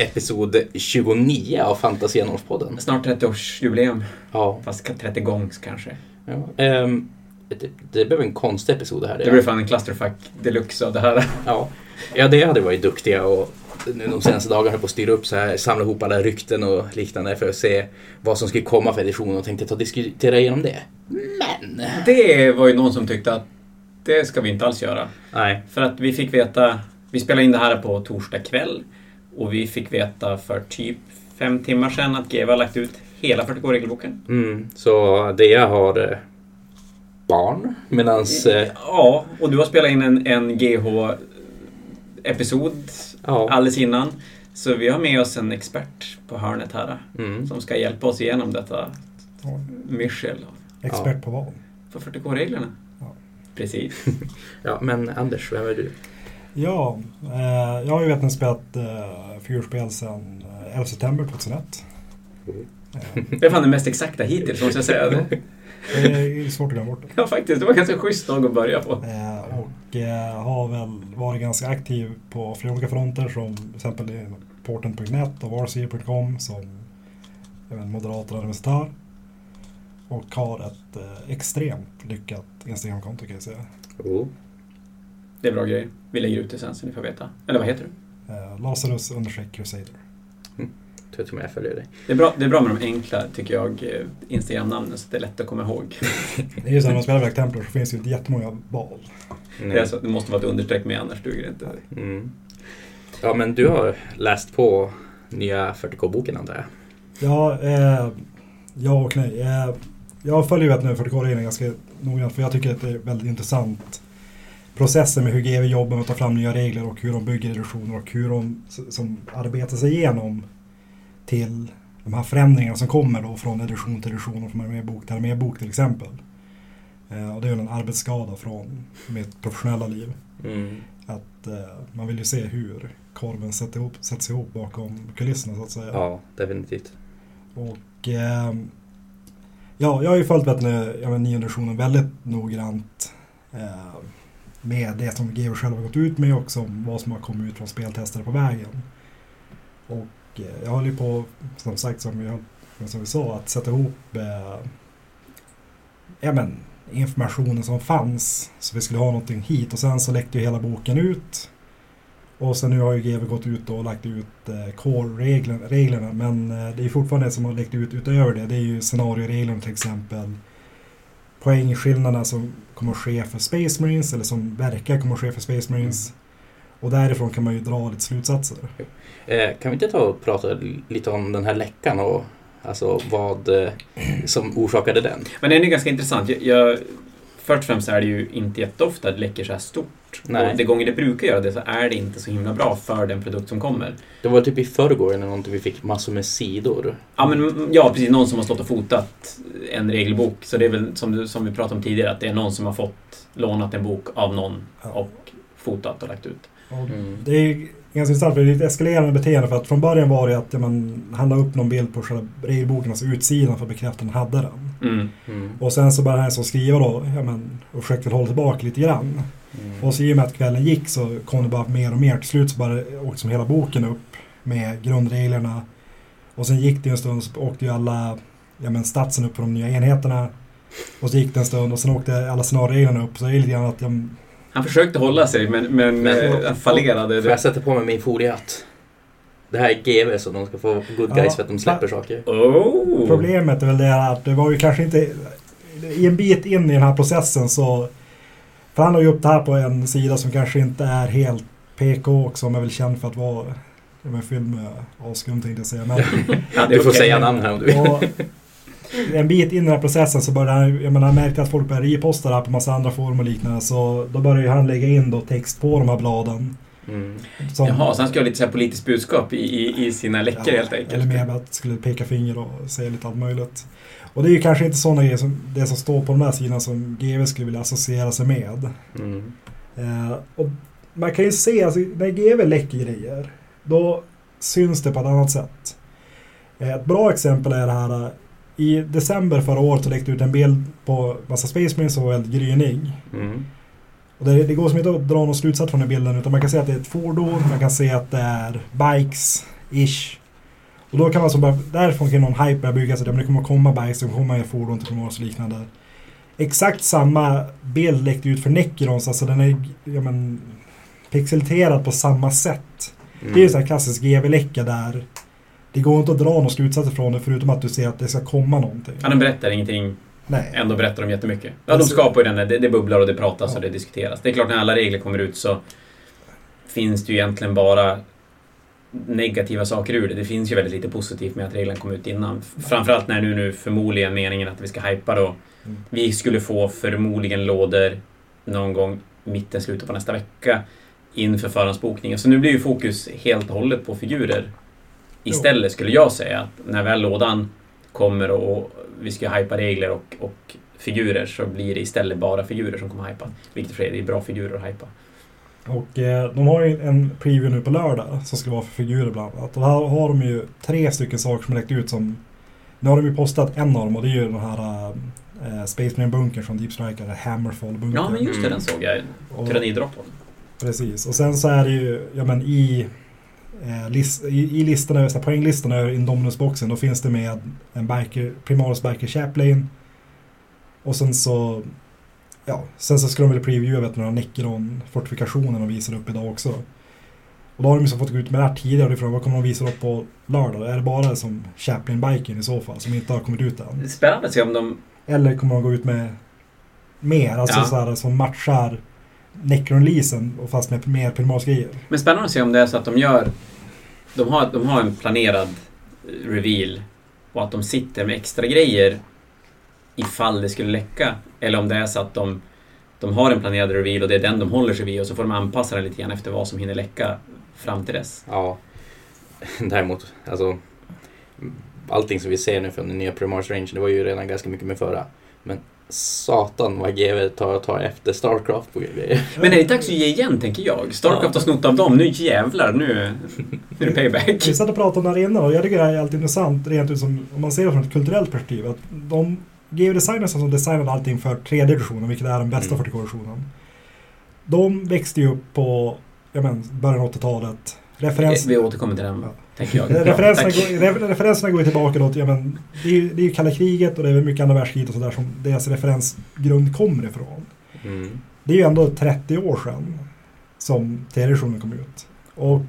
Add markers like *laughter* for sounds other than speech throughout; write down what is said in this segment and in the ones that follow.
episod 29 av Fantasianorspodden. Snart 30-årsjubileum. Ja. Fast 30 gångs kanske. ja. Ehm, det, det blev en konstig episod det här. Det blir fan en clusterfuck deluxe av det här. Ja, ja det hade varit duktiga och nu de senaste dagarna på att styra upp så här, samla ihop alla rykten och liknande för att se vad som skulle komma för edition och tänkte ta och diskutera igenom det. Men... Det var ju någon som tyckte att det ska vi inte alls göra. Nej. För att vi fick veta, vi spelade in det här på torsdag kväll och vi fick veta för typ fem timmar sedan att GW har lagt ut hela 40K-regelboken. Mm, så det jag har eh, barn medans... Eh, Ja, och du har spelat in en, en GH-episod ja. alldeles innan. Så vi har med oss en expert på hörnet här Mm. som ska hjälpa oss igenom detta Ja, myrsel expert på vad? på 40K-reglerna. Ja. Precis. *laughs* ja, men Anders, vem är du? Ja, eh, jag har ju vet spelat eh, figurspel sedan eh, 11 september 2001. Eh, Det är fan det mest exakta hittills, måste jag säga. *laughs* det är svårt att glömma bort. Ja, faktiskt. Det var ganska schysst dag att börja på. Eh, och eh, har väl varit ganska aktiv på flera olika fronter som till exempel porten.net och varsier.com som även moderator och administratör. Och har ett eh, extremt lyckat Instagramkonto kan jag säga. Oh. Det är bra grejer. Vi lägger ut det sen så ni får veta. Eller vad heter du? Eh, Lazarus understreck Crusader. Jag tror jag följer dig. Det är bra, det är bra med de enkla, tycker jag, eh, Instagram-namnen så det är lätt att komma ihåg. *laughs* Det är ju så när man spelar Black Templar så finns det ju inte jättemånga val. Mm. Det, är så, det måste vara ett understreck med, annars duger det inte. Mm. Ja, men du har läst på nya 40K-boken antar jag? Ja, eh, ja och nej. Eh, jag följer ju vet nu 40K-reglerna ganska noggrant för jag tycker att det är väldigt intressant processen med hur GW jobbar med att ta fram nya regler och hur de bygger reduktioner och hur de som arbetar sig igenom till de här förändringarna som kommer då från edition till edition och från armébok till armébok till exempel. Eh, och det är ju en arbetsskada från mitt professionella liv. Mm. Att eh, man vill ju se hur korven sätter ihop, sätts ihop bakom kulisserna så att säga. Ja, definitivt. Och ehm, ja, jag har ju följt vet ni, ja, nionde väldigt noggrant eh, med det som GW själva har gått ut med och som, vad som har kommit ut från speltestare på vägen. Och eh, jag håller ju på, som sagt, som vi, höll- som vi sa, att sätta ihop eh, ja, men, informationen som fanns så vi skulle ha någonting hit och sen så läckte ju hela boken ut. Och sen nu har ju GW gått ut och lagt ut eh, core-reglerna men eh, det är fortfarande det som har läckt ut utöver det. Det är ju scenarioreglerna till exempel. Poängskillnaderna som kommer att ske för Space Marines eller som verkar kommer att ske för Space Marines. Och därifrån kan man ju dra lite slutsatser. Eh, kan vi inte ta och prata lite om den här läckan och alltså vad eh, som orsakade den? Men den är ganska intressant. Jag, jag, först och främst är det ju inte jätteofta det läcker så här stort. Nej. Och de gånger det brukar göra det så är det inte så himla bra för den produkt som kommer. Det var typ i förrgår eller någonting vi fick massor med sidor. Ja, men, ja, precis. Någon som har stått och fotat en regelbok. Så det är väl som, som vi pratade om tidigare, att det är någon som har fått lånat en bok av någon och fotat och lagt ut. Mm. Det är ganska intressant för det är ett eskalerande beteende för att från början var det att ja, man, han la upp någon bild på själva regelboken, alltså utsidan för att bekräfta att han hade den. Mm. Mm. Och sen så började han som skriva då, ja, men, och försökte hålla tillbaka lite grann. Mm. Och så i och med att kvällen gick så kom det bara mer och mer. Till slut så bara åkte som hela boken upp med grundreglerna. Och sen gick det en stund så åkte ju alla ja, men statsen upp för de nya enheterna. Och så gick det en stund och sen åkte alla scenarioreglerna upp. Så det är lite grann att ja, Han försökte hålla sig, men, men, Men- eh, han fallerade. Får jag sätta på mig min foliehatt? Det här är GV så de ska få good guys Ja. för att de släpper saker. Oh! Problemet är väl det att det var ju kanske inte... I en bit in i den här processen så... För han la ju upp det här på en sida som kanske inte är helt PK och som är väl känd för att vara... Ja, men fylld med avskum tänkte jag säga. Men, *laughs* Ja, Du får okej. säga namn här om du vill. och en bit in i den här processen så började han... Jag menar, han märkte att folk började reposta det här på massa andra forum och liknande. Så då började ju han lägga in då text på de här bladen. Mm. Som, Jaha, så han ska ha lite så här politiskt budskap i, i, i sina läckor helt enkelt. Eller mer med att skulle peka finger och säga lite allt möjligt. Och det är ju kanske inte sådana grejer som det som står på de här sidorna som GW skulle vilja associera sig med. Mm. Eh, och man kan ju se, alltså, när GW läcker grejer, då syns det på ett annat sätt. Eh, ett bra exempel är det här, eh, i december förra året så läckte ut en bild på massa Space Marines som var väldigt grynig. Mm. Och det, det går som inte att dra någon slutsats från den bilden utan man kan se att det är ett fordon, man kan se att det är bikes Ish. Och då kan man så bara, därifrån kan någon hype börja bygga sig. Det kommer komma bikes, det kommer komma fordon till Primoz och liknande. Exakt samma bild läckte ut för Necrons, alltså den är ja, men, pixelterad på samma sätt. Mm. Det är ju en sån här klassisk GV-läcka där det går inte att dra någon slutsats ifrån det förutom att du ser att det ska komma någonting. Ja, den berättar ingenting. Nej. Ändå berättar de jättemycket. Ja, de Alltså- skapar ju den där, det, det bubblar och det pratas Ja. och det diskuteras. Det är klart, när alla regler kommer ut så finns det ju egentligen bara negativa saker ur det. Det finns ju väldigt lite positivt med att reglerna kom ut innan. Framförallt när nu, nu förmodligen meningen att vi ska hypa då. Mm. Vi skulle få förmodligen lådor någon gång mitten, slutet på nästa vecka inför förhandsbokningen. Så nu blir ju fokus helt och hållet på figurer istället skulle jag säga. Att när väl lådan kommer och vi ska hypa regler och, och figurer så blir det istället bara figurer som kommer hypa. Vilket för det är bra figurer att hypa. Och eh, de har ju en preview nu på lördag som ska vara för figurer bland annat. Och här har de ju tre stycken saker som läckt ut som... Nu har de ju postat en av dem och det är ju den här äh, Space Marine bunkern från Deep Strike, eller Hammerfall bunkern. Ja, men just det, Mm. den såg jag. Tyrannidroppen. Precis, och sen så är det ju, ja men i, eh, list, i, i listorna, så här, poänglistorna över Indominus-boxen, då finns det med en biker, Primaris Biker Chaplain. Och sen så, ja, sen så ska de väl previewa vet några Necron-fortifikationer de visar upp idag också. Och då har de så fått gå ut med det här tidigare, frågan, vad kommer de visa upp på lördag? Är det bara som Chaplain-biken i så fall, som inte har kommit ut än? Spännande att se om de... Eller kommer de gå ut med mer, alltså Ja. så här, som matchar Necron-leasen och fast med mer Primaris-grejer? Men spännande att se om det är så att de gör... De har, de har en planerad reveal och att de sitter med extra grejer ifall det skulle läcka. Eller om det är så att de, de har en planerad reveal och det är den de håller sig vid och så får de anpassa den lite grann efter vad som hinner läcka fram till dess. Ja. *laughs* Däremot, alltså. Allting som vi ser nu från den nya Primars Range, det var ju redan ganska mycket med förra. Men satan vad GW tar, tar efter Starcraft på grejer. Men är det dags att ge igen, tänker jag? Starcraft har snott av dem. Nu jävlar, nu, nu är det payback. Vi satt och pratade om det här innan och jag tycker det här är alltid intressant rent ut som, om man ser det från ett kulturellt perspektiv. Att de GW-designers som designade allting för tredje editionen, vilket är den bästa Mm. 40K-versionen. De växte ju upp på ja, men, början av 80-talet. Referens, Vi återkommer till den, Ja. Tänker jag. referenserna, går, re- referenserna går tillbaka då till, ja, men, det är ju det är ju kalla kriget och det är mycket andra världskriget och sådär som deras referensgrund kommer ifrån. Mm. Det är ju ändå 30 år sedan som tredje editionen kom ut. Och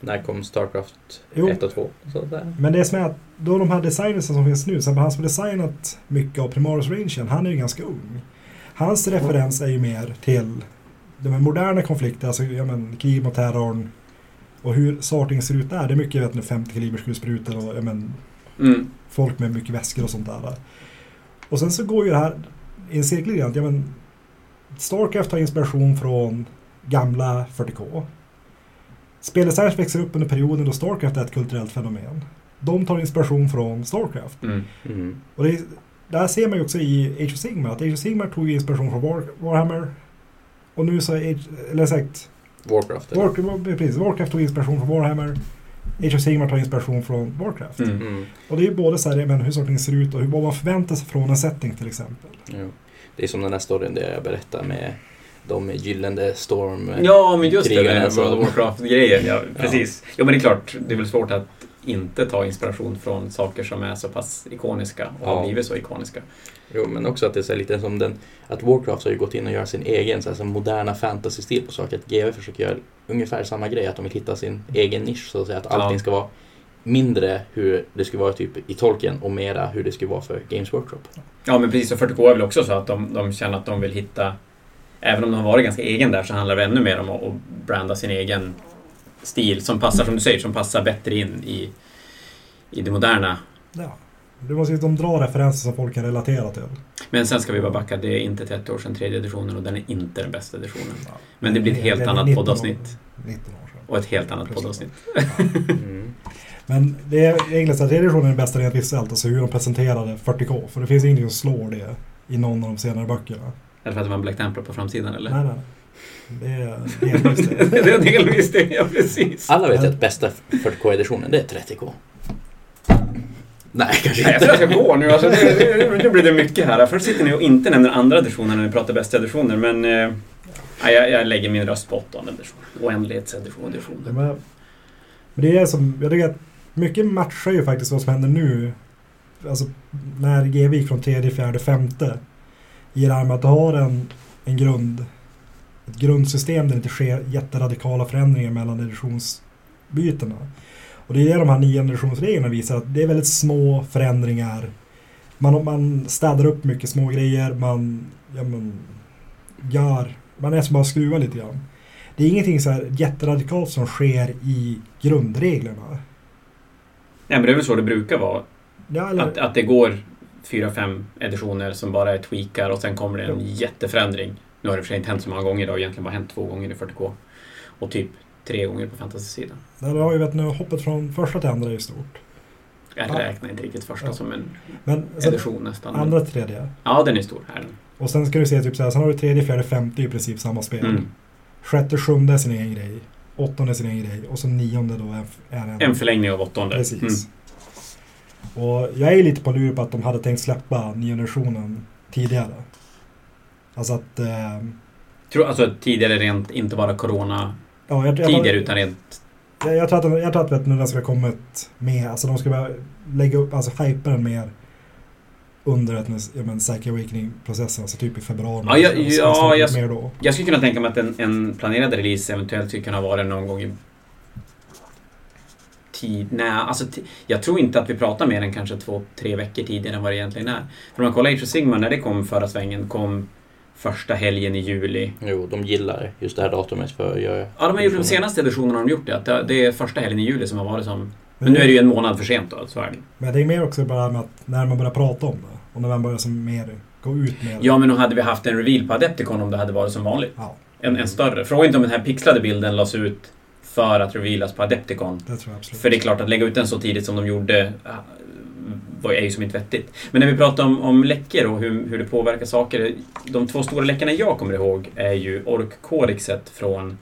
När kom Starcraft Jo. 1 och 2? Så där. Men det som är att då de här designersen som finns nu, så han som har designat mycket av Primaris Rangen, han är ju ganska ung. Hans referens är ju mer till de moderna konflikter, alltså ja, men, krig mot terrorn och hur sorting ser ut där. Det är mycket vet ni, 50 kalibers kulsprutor och ja, men, Mm. folk med mycket väskor och sånt där. Och sen så går ju det här i en cirkel igen. Ja, men Starcraft har inspiration från gamla 40K. Speldesigners växer upp under perioden då Starcraft är ett kulturellt fenomen. De tar inspiration från Starcraft. Mm. Mm. Och det, det här ser man ju också i Age of Sigmar. Att Age of Sigmar tog inspiration från War, Warhammer. Och nu så är eller sagt, Warcraft. eller? War, precis, Warcraft tog inspiration från Warhammer. Age of Sigmar tar inspiration från Warcraft. Mm. Mm. Och det är ju både så här, men hur sortingen ser ut och hur, vad man förväntar sig från en setting till exempel. Jo. Det är som den där storyn där jag berättar med de gyllene storm... Ja, men just det World of Warcraft-grejen. *laughs* Ja, precis. Jo, men det är klart, det är väl svårt att inte ta inspiration från saker som är så pass ikoniska och har Ja. blivit så ikoniska. Jo, men också att det är så lite som den... Att Warcraft har ju gått in och gör sin egen så här, som moderna fantasy-stil på saker. Att GW försöker göra ungefär samma grej. Att de vill hitta sin egen nisch så att säga. Att Ja. allting ska vara mindre hur det skulle vara typ i Tolkien och mera hur det skulle vara för Games Workshop. Ja, men precis. Och 40K är väl också så att de, de känner att de vill hitta... Även om de har varit ganska egen där så handlar det ännu mer om att, att branda sin egen stil som passar, som du säger, som passar bättre in i, i det moderna. Ja. Det måste ju de dra referenser som folk kan relatera till. Men sen ska vi bara backa, det är inte 30 år sedan tredje editionen och den är inte den bästa editionen. Men det blir ett helt är annat 19 år- poddavsnitt. 19 år sedan. Och ett helt annat Precis. poddavsnitt. Mm. Men det är egentligen så att tredje editionen är den bästa rent visuellt, alltså hur de presenterade 40K. För det finns ingenting som slår det i någon av de senare böckerna. Är det för att det var en Black Templar på framsidan eller? Nej, nej. Det är delvis det. *laughs* det är delvis det, ja precis. Alla vet att bästa 40K-editionen, det är 30K. Nej, kanske Nej, jag tror jag inte. ska gå nu. Alltså, nu, nu, nu blir det mycket här. Först sitter ni och inte nämner andra editioner när ni pratar bästa editioner, men... Eh, jag, jag lägger min röst på åttonde edition. Oändlighetsedition. Ja, men Men det är som, jag tycker att mycket matchar ju faktiskt vad som händer nu. Alltså när GW gick från tredje, fjärde, femte. I det här med att du har en, en grund, ett grundsystem där det inte sker jätteradikala förändringar mellan editionsbytena. Och det är det de här nya generationsreglerna visar att det är väldigt små förändringar. Man, man städar upp mycket små grejer, man, ja, man gör, man är som bara skruvar lite grann. Det är ingenting så här jätteradikalt som sker i grundreglerna. Nej, men det är väl så det brukar vara. Ja, eller, Att, att det går fyra, fem editioner som bara är tweakar och sen kommer det en Jo. jätteförändring. Nu har det för sig inte hänt så många gånger, det har egentligen bara hänt två gånger i 40K. Och typ tre gånger på fantasy-sidan. där har ju vet, nu hoppet från första till andra är stort. Jag Ja. räknar inte riktigt första Ja. som en Men edition nästan. andra tredje. Ja, den är stor. Här. Och sen ska du se typ så här, sen har du tredje, fjärde, femte i princip samma spel. Mm. Sjätte, sjunde är sin egen grej. Åttonde är sin egen grej. Och så nionde då är, är en... En förlängning av åttonde. Precis. Mm. Och jag är lite på lur på att de hade tänkt släppa nionde versionen tidigare. Alltså att... Eh, Tror, alltså tidigare rent, inte bara corona ja, jag, jag, tidigare utan rent... jag, jag tror att, jag tror att vet, nu den ska komma ett med, alltså de ska börja lägga upp, alltså hypa den mer under ett, ja, men, Psyche Awakening-processen, alltså typ i februari. Ja, jag- Så- så ja, jag- mer då. Jag skulle kunna tänka mig att en, en planerad release eventuellt skulle kunna vara någon gång i... Tid, nej, alltså jag tror inte att vi pratar mer än kanske två, tre veckor tidigare än vad det egentligen är. För om man kollar Age of Sigmar, när det kom förra svängen, kom första helgen i juli. Jo, de gillar just det här datumet för att göra... Ja, de har gjort de senaste editionerna har de gjort det. Att det- är första helgen i juli som har varit som... Men nu är det ju en månad för sent då, så är det. Men det är mer också bara med att när man börjar prata om det och när man börjar som mer gå ut med det. Ja, men då hade vi haft en reveal på Adepticon om det hade varit som vanligt. Ja, En, en större. Fråga inte om den här pixlade bilden lades ut för att revealas på Adepticon. det tror jag absolut. För det är klart att lägga ut den så tidigt som de gjorde var är ju som inte vettigt. Men när vi pratar om, om läckor och hur, hur det påverkar saker. De två stora läckorna jag kommer ihåg är ju Ork-kodexet från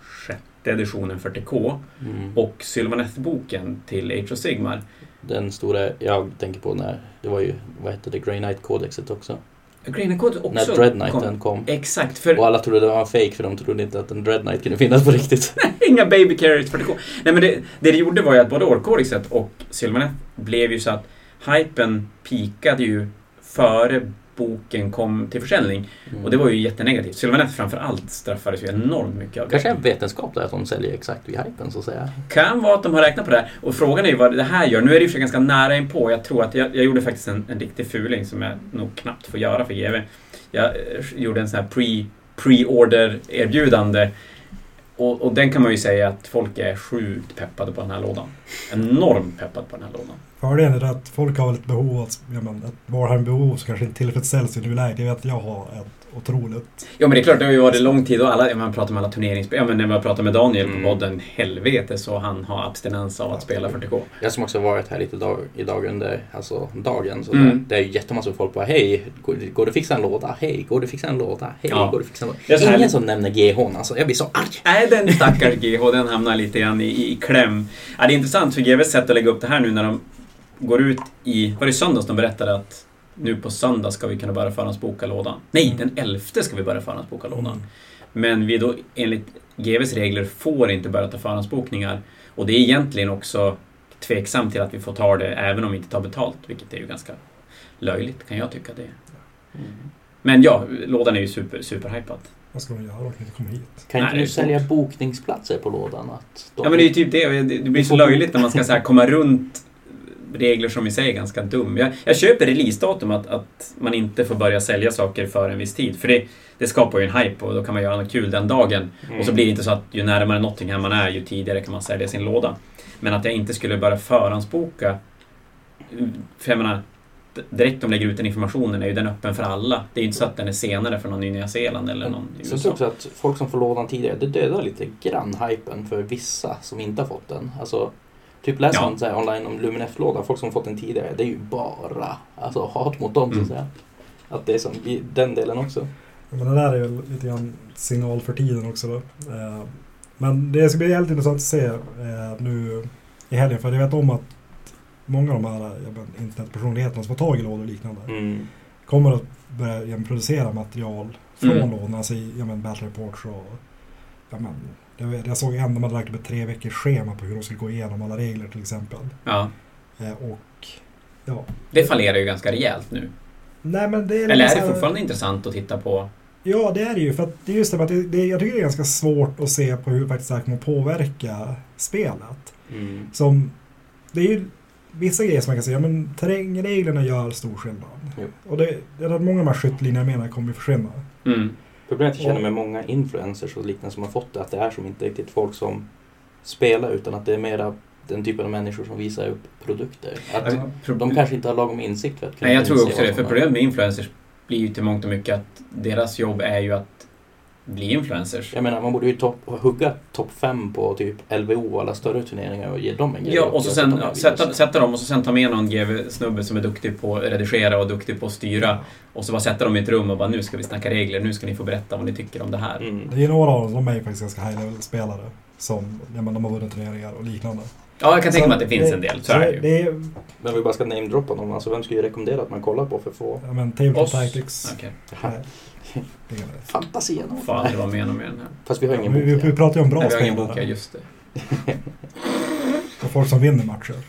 sjätte editionen 40K Mm. och Sylvaneth-boken till Age of Sigmar. Den stora jag tänker på när, det var ju, vad hette det, Grey Knight-kodexet också. Green också när Dread Knighten kom. Exakt, för Och alla trodde det var en fake för de trodde inte att en Dread Knight kunde finnas på riktigt. *laughs* Inga baby carriers 40K. Nej men det, det det gjorde var ju att både Ork-kodexet och Sylvaneth blev ju så att hypen pikade ju före boken kom till försäljning. Mm. Och det var ju jättenegativt. Sylvaneth framför allt straffades ju enormt mycket av det. Kanske en vetenskap där att de säljer exakt vid hypen så att säga. Kan vara att de har räknat på det här. Och frågan är ju vad det här gör. Nu är det ju ganska nära inpå. Jag tror att jag, jag gjorde faktiskt en, en riktig fuling som jag nog knappt får göra för GV. Jag eh, gjorde en sån här pre, pre-order erbjudande. Och, och den kan man ju säga att folk är sjukt peppade på den här lådan. Enormt peppade på den här lådan. Fördelen är att folk har väl ett behov, av- ja, men, ett Warhammer-behov som kanske inte tillfredsställs i nuläget. Jag vet att jag har ett otroligt. Ja men det är klart, det har ju varit lång tid och alla, man pratar med alla turneringsspel. Ja men när man pratar med Daniel på Mm. podden, helvete så han har abstinens av att spela 40K. Jag som också varit här lite dag, idag under alltså, dagen. Så Mm. det är ju jättemassor folk bara Hej, går, går det att fixa en låda? Hej, går det att fixa en låda? Hej, Ja. går det att fixa en Det är så låda? Ingen som nämner GH alltså. Jag blir så arg. Nej, den stackars GH, den hamnar lite grann i, i kläm. Ja, det är intressant för GVs sätt att lägga upp det här nu när de går ut i... Var det i söndags de berättade att nu på söndag ska vi kunna börja förhandsboka lådan? Nej, den 11 ska vi börja förhandsboka lådan. Mm. Men vi då enligt GVs regler får inte börja ta förhandsbokningar. Och det är egentligen också tveksamt till att vi får ta det även om vi inte tar betalt, vilket är ju ganska löjligt kan jag tycka det är. Men ja, lådan är ju super, superhypad. Vad ska de göra? Kan inte komma hit. Kan Nej, inte du sälja svårt. bokningsplatser på lådan? Att de- Ja men det är ju typ det, det det blir så löjligt när man ska så här komma runt regler som i sig är ganska dum. Jag, jag köper releasedatum att, att man inte får börja sälja saker för en viss tid. För det, det skapar ju en hype och då kan man göra något kul den dagen. Mm. Och så blir det inte så att ju närmare Nottingham man är, ju tidigare kan man sälja sin låda. Men att jag inte skulle börja förhandsboka... För jag menar, direkt de lägger ut den informationen är ju den öppen för alla. Det är ju inte så att den är senare för någon i Nya Zeeland eller någon i Sen tror USA. också att folk som får lådan tidigare, det dödar lite grann hypen för vissa som inte har fått den. Alltså, typ läser Ja. man så här online om Luminef-lådan, folk som har fått den tidigare, det är ju bara alltså, hat mot dem så Mm. att säga. Att det är som den delen också. Men det där är väl lite grann signal för tiden också då. Eh, Men det ska bli helt intressant att se eh, nu i helgen. För jag vet om att många av de här vet, internetpersonligheterna som får tag i lådor och liknande Mm. kommer att börja ja, producera material från Mm. lådorna. Alltså i ja, men, battle reports och ja, men, Jag, såg en de hade lagt upp ett tre veckors schema på hur de skulle gå igenom alla regler till exempel. Ja. Eh, och ja. Det fallerar ju ganska rejält nu. Nej men det är Eller är det här- fortfarande intressant att titta på? Ja, det är det ju. För att det är just det, att det, det, jag tycker det är ganska svårt att se på hur faktiskt det här kommer påverka spelet. Mm. Som, det är ju vissa grejer som man kan säga, men terrängreglerna gör stor skillnad. Jo. Och det, det är att många av de här skyttlinjerna menar kommer att försvinna. Mm. Problemet jag känner med många influencers och liknande som har fått det, att det är som inte riktigt folk som spelar utan att det är mera den typen av människor som visar upp produkter. Att Alltså, de kanske inte har lagom insikt för att kunna Nej, jag tror också det. För problemet med influencers blir ju till mångt och mycket att deras jobb är ju att bli influencers. Jag menar, man borde ju topp, hugga topp fem på typ LVO och alla större turneringar och ge dem en grej. Ja, och så sen ja, sätta, sätta dem och så sen ta med någon GV-snubbe som är duktig på att redigera och duktig på att styra. Och så bara sätta dem i ett rum och bara nu ska vi snacka regler, nu ska ni få berätta vad ni tycker om det här. Mm. Det är några av dem, de är ju faktiskt ganska high level-spelare. Som, ja men de har vunnit turneringar och liknande. Ja, jag kan tänka Så mig att det finns en del, så är det ju. det är, Men vi bara ska namedroppa någon, alltså vem skulle ju rekommendera att man kollar på för att få ja men Tabletop Oss. Tactics. Det är det. fantasien? Fan, aldrig vad menar med den här. Fast vi har ingen vi, vi, bok vi än. pratar ju om bra Nej, vi har ingen spelare. bok, ja, just det. Och folk som vinner matcher. *laughs*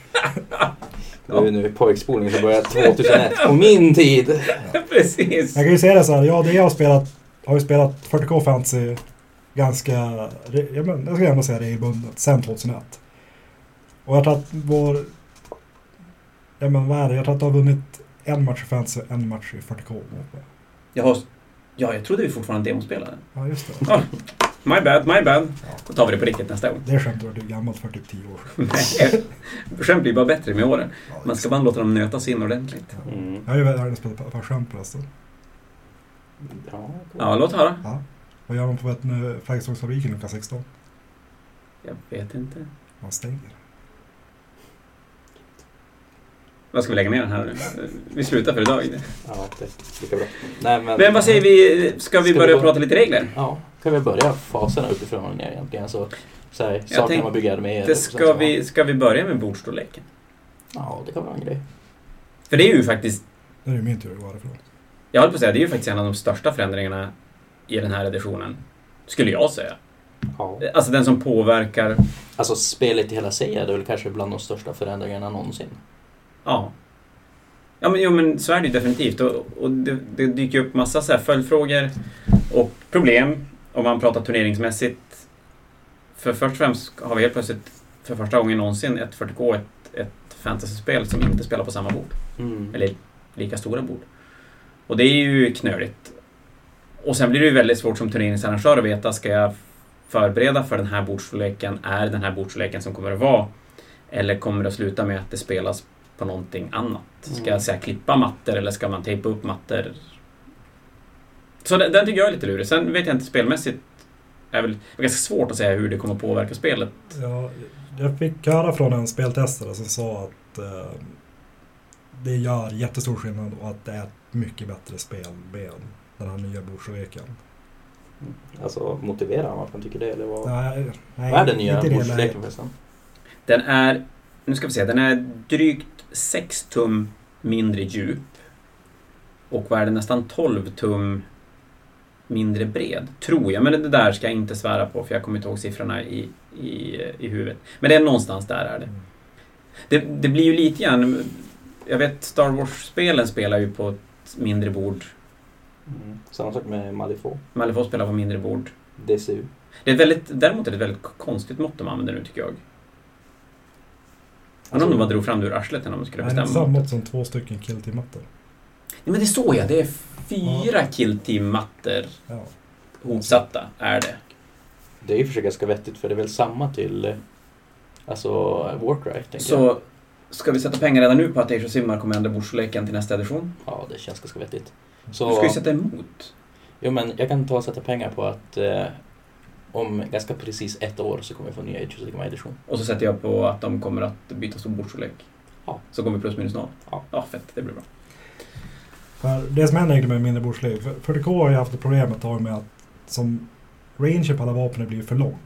Nu är nu pojkspolningen som började 2001, på min tid! *laughs* Precis. Jag kan ju säga det så här, ja det jag har spelat, har ju spelat 40K Fantasy ganska, ja, men, jag ska ändå säga regelbundet, sen 2001. Och jag tror att vår, ja men vad är det, jag tror att du har vunnit en match i Fantasy och en match i 40K. Jag har... Ja, jag trodde vi fortfarande demospelade. Ja just det. My bad, my bad. Ja. Då tar vi det på riktigt nästa gång. Det skämtet var du gammalt för typ 10 år sedan. *laughs* Nej, Skämt blir bara bättre med åren. Ja, Man ska bara låta dem nötas in ordentligt. Ja. Mm. Jag har ju världens bästa par skämt förresten. Ja, Ja, låt höra. Ja. Vad gör man på flaggstångsfabriken klockan 16? Jag vet inte. Man stänger. Vad ska vi lägga ner den här nu? Vi slutar för idag. ja, det är lika bra. Nej, men, Men vad säger vi? Ska vi Ska vi börja bara- prata lite regler? Ja, kan vi börja faserna uppifrån och ner egentligen? Så, så här, sakerna tänk- man bygger med. Det ska, vi, ska vi börja med bordstorleken? Ja, det kan vara en grej. För det är ju faktiskt, Det är ju min tur att gå härifrån. jag höll på att säga, det är ju faktiskt en av de största förändringarna i den här editionen. Skulle jag säga. Ja. Alltså den som påverkar, Alltså spelet i hela sig är väl kanske bland de största förändringarna någonsin. Ja. Ja men, jo, men så är det ju definitivt. Och, och det, det dyker upp massa så här följdfrågor och problem om man pratar turneringsmässigt. För först och främst har vi helt plötsligt för första gången någonsin ett 40K, ett, ett fantasyspel som inte spelar på samma bord. Mm. Eller lika stora bord. Och det är ju knöligt. Och sen blir det ju väldigt svårt som turneringsarrangör att veta, ska jag förbereda för den här bordstorleken? Är den här bordstorleken som kommer att vara? Eller kommer det att sluta med att det spelas på någonting annat? Ska Mm. jag säga klippa mattor eller ska man tejpa upp mattor? Så den, den tycker jag är lite lurig. Sen vet jag inte spelmässigt. är väl det är ganska svårt att säga hur det kommer påverka spelet. Ja, jag fick höra från en speltestare som sa att eh, det gör jättestor skillnad och att det är ett mycket bättre spel med den här nya bordstorleken. Alltså motivera varför man tycker det eller vad? Nej, nej, vad är den nya inte det, bordstorleken förresten? Den är, nu ska vi se, den är drygt 6 tum mindre djup. Och vad är det, nästan 12 tum mindre bred, tror jag. Men det där ska jag inte svära på för jag kommer inte ihåg siffrorna i, i, i huvudet. Men det är någonstans där är det. Mm. Det, det blir ju lite grann, jag vet Star Wars-spelen spelar ju på ett mindre bord. Mm. Samma sak med Malifaux. Malifaux spelar på mindre bord. DCU. Det är väldigt, däremot är det ett väldigt konstigt mått de använder nu tycker jag. Undrar om de bara drog fram det ur arslet när de skulle det är bestämma. samma som två stycken kill team mattor Nej, men det är så ja, det är fyra kill team mattor Ja. hopsatta, är det. Det är ju för sig ganska vettigt för det är väl samma till Alltså Warcry tänker jag. Så ska vi sätta pengar redan nu på att Age of Sigmar kommer ändra bordstorleken till nästa edition? Ja, det känns ganska vettigt. Du Så, ska ju sätta emot. jo, men jag kan ta och sätta pengar på att eh, om ganska precis ett år så kommer vi få nya Age of Sigmar edition. Och så sätter jag på att de kommer att byta stor bordstorlek. Ja. Så kommer plus minus noll. Ja. ja, fett. Det blir bra. För det som händer med mindre bordstorlek, för 40K har ju haft ett problem ett tag med att som range på alla vapen blir för lång.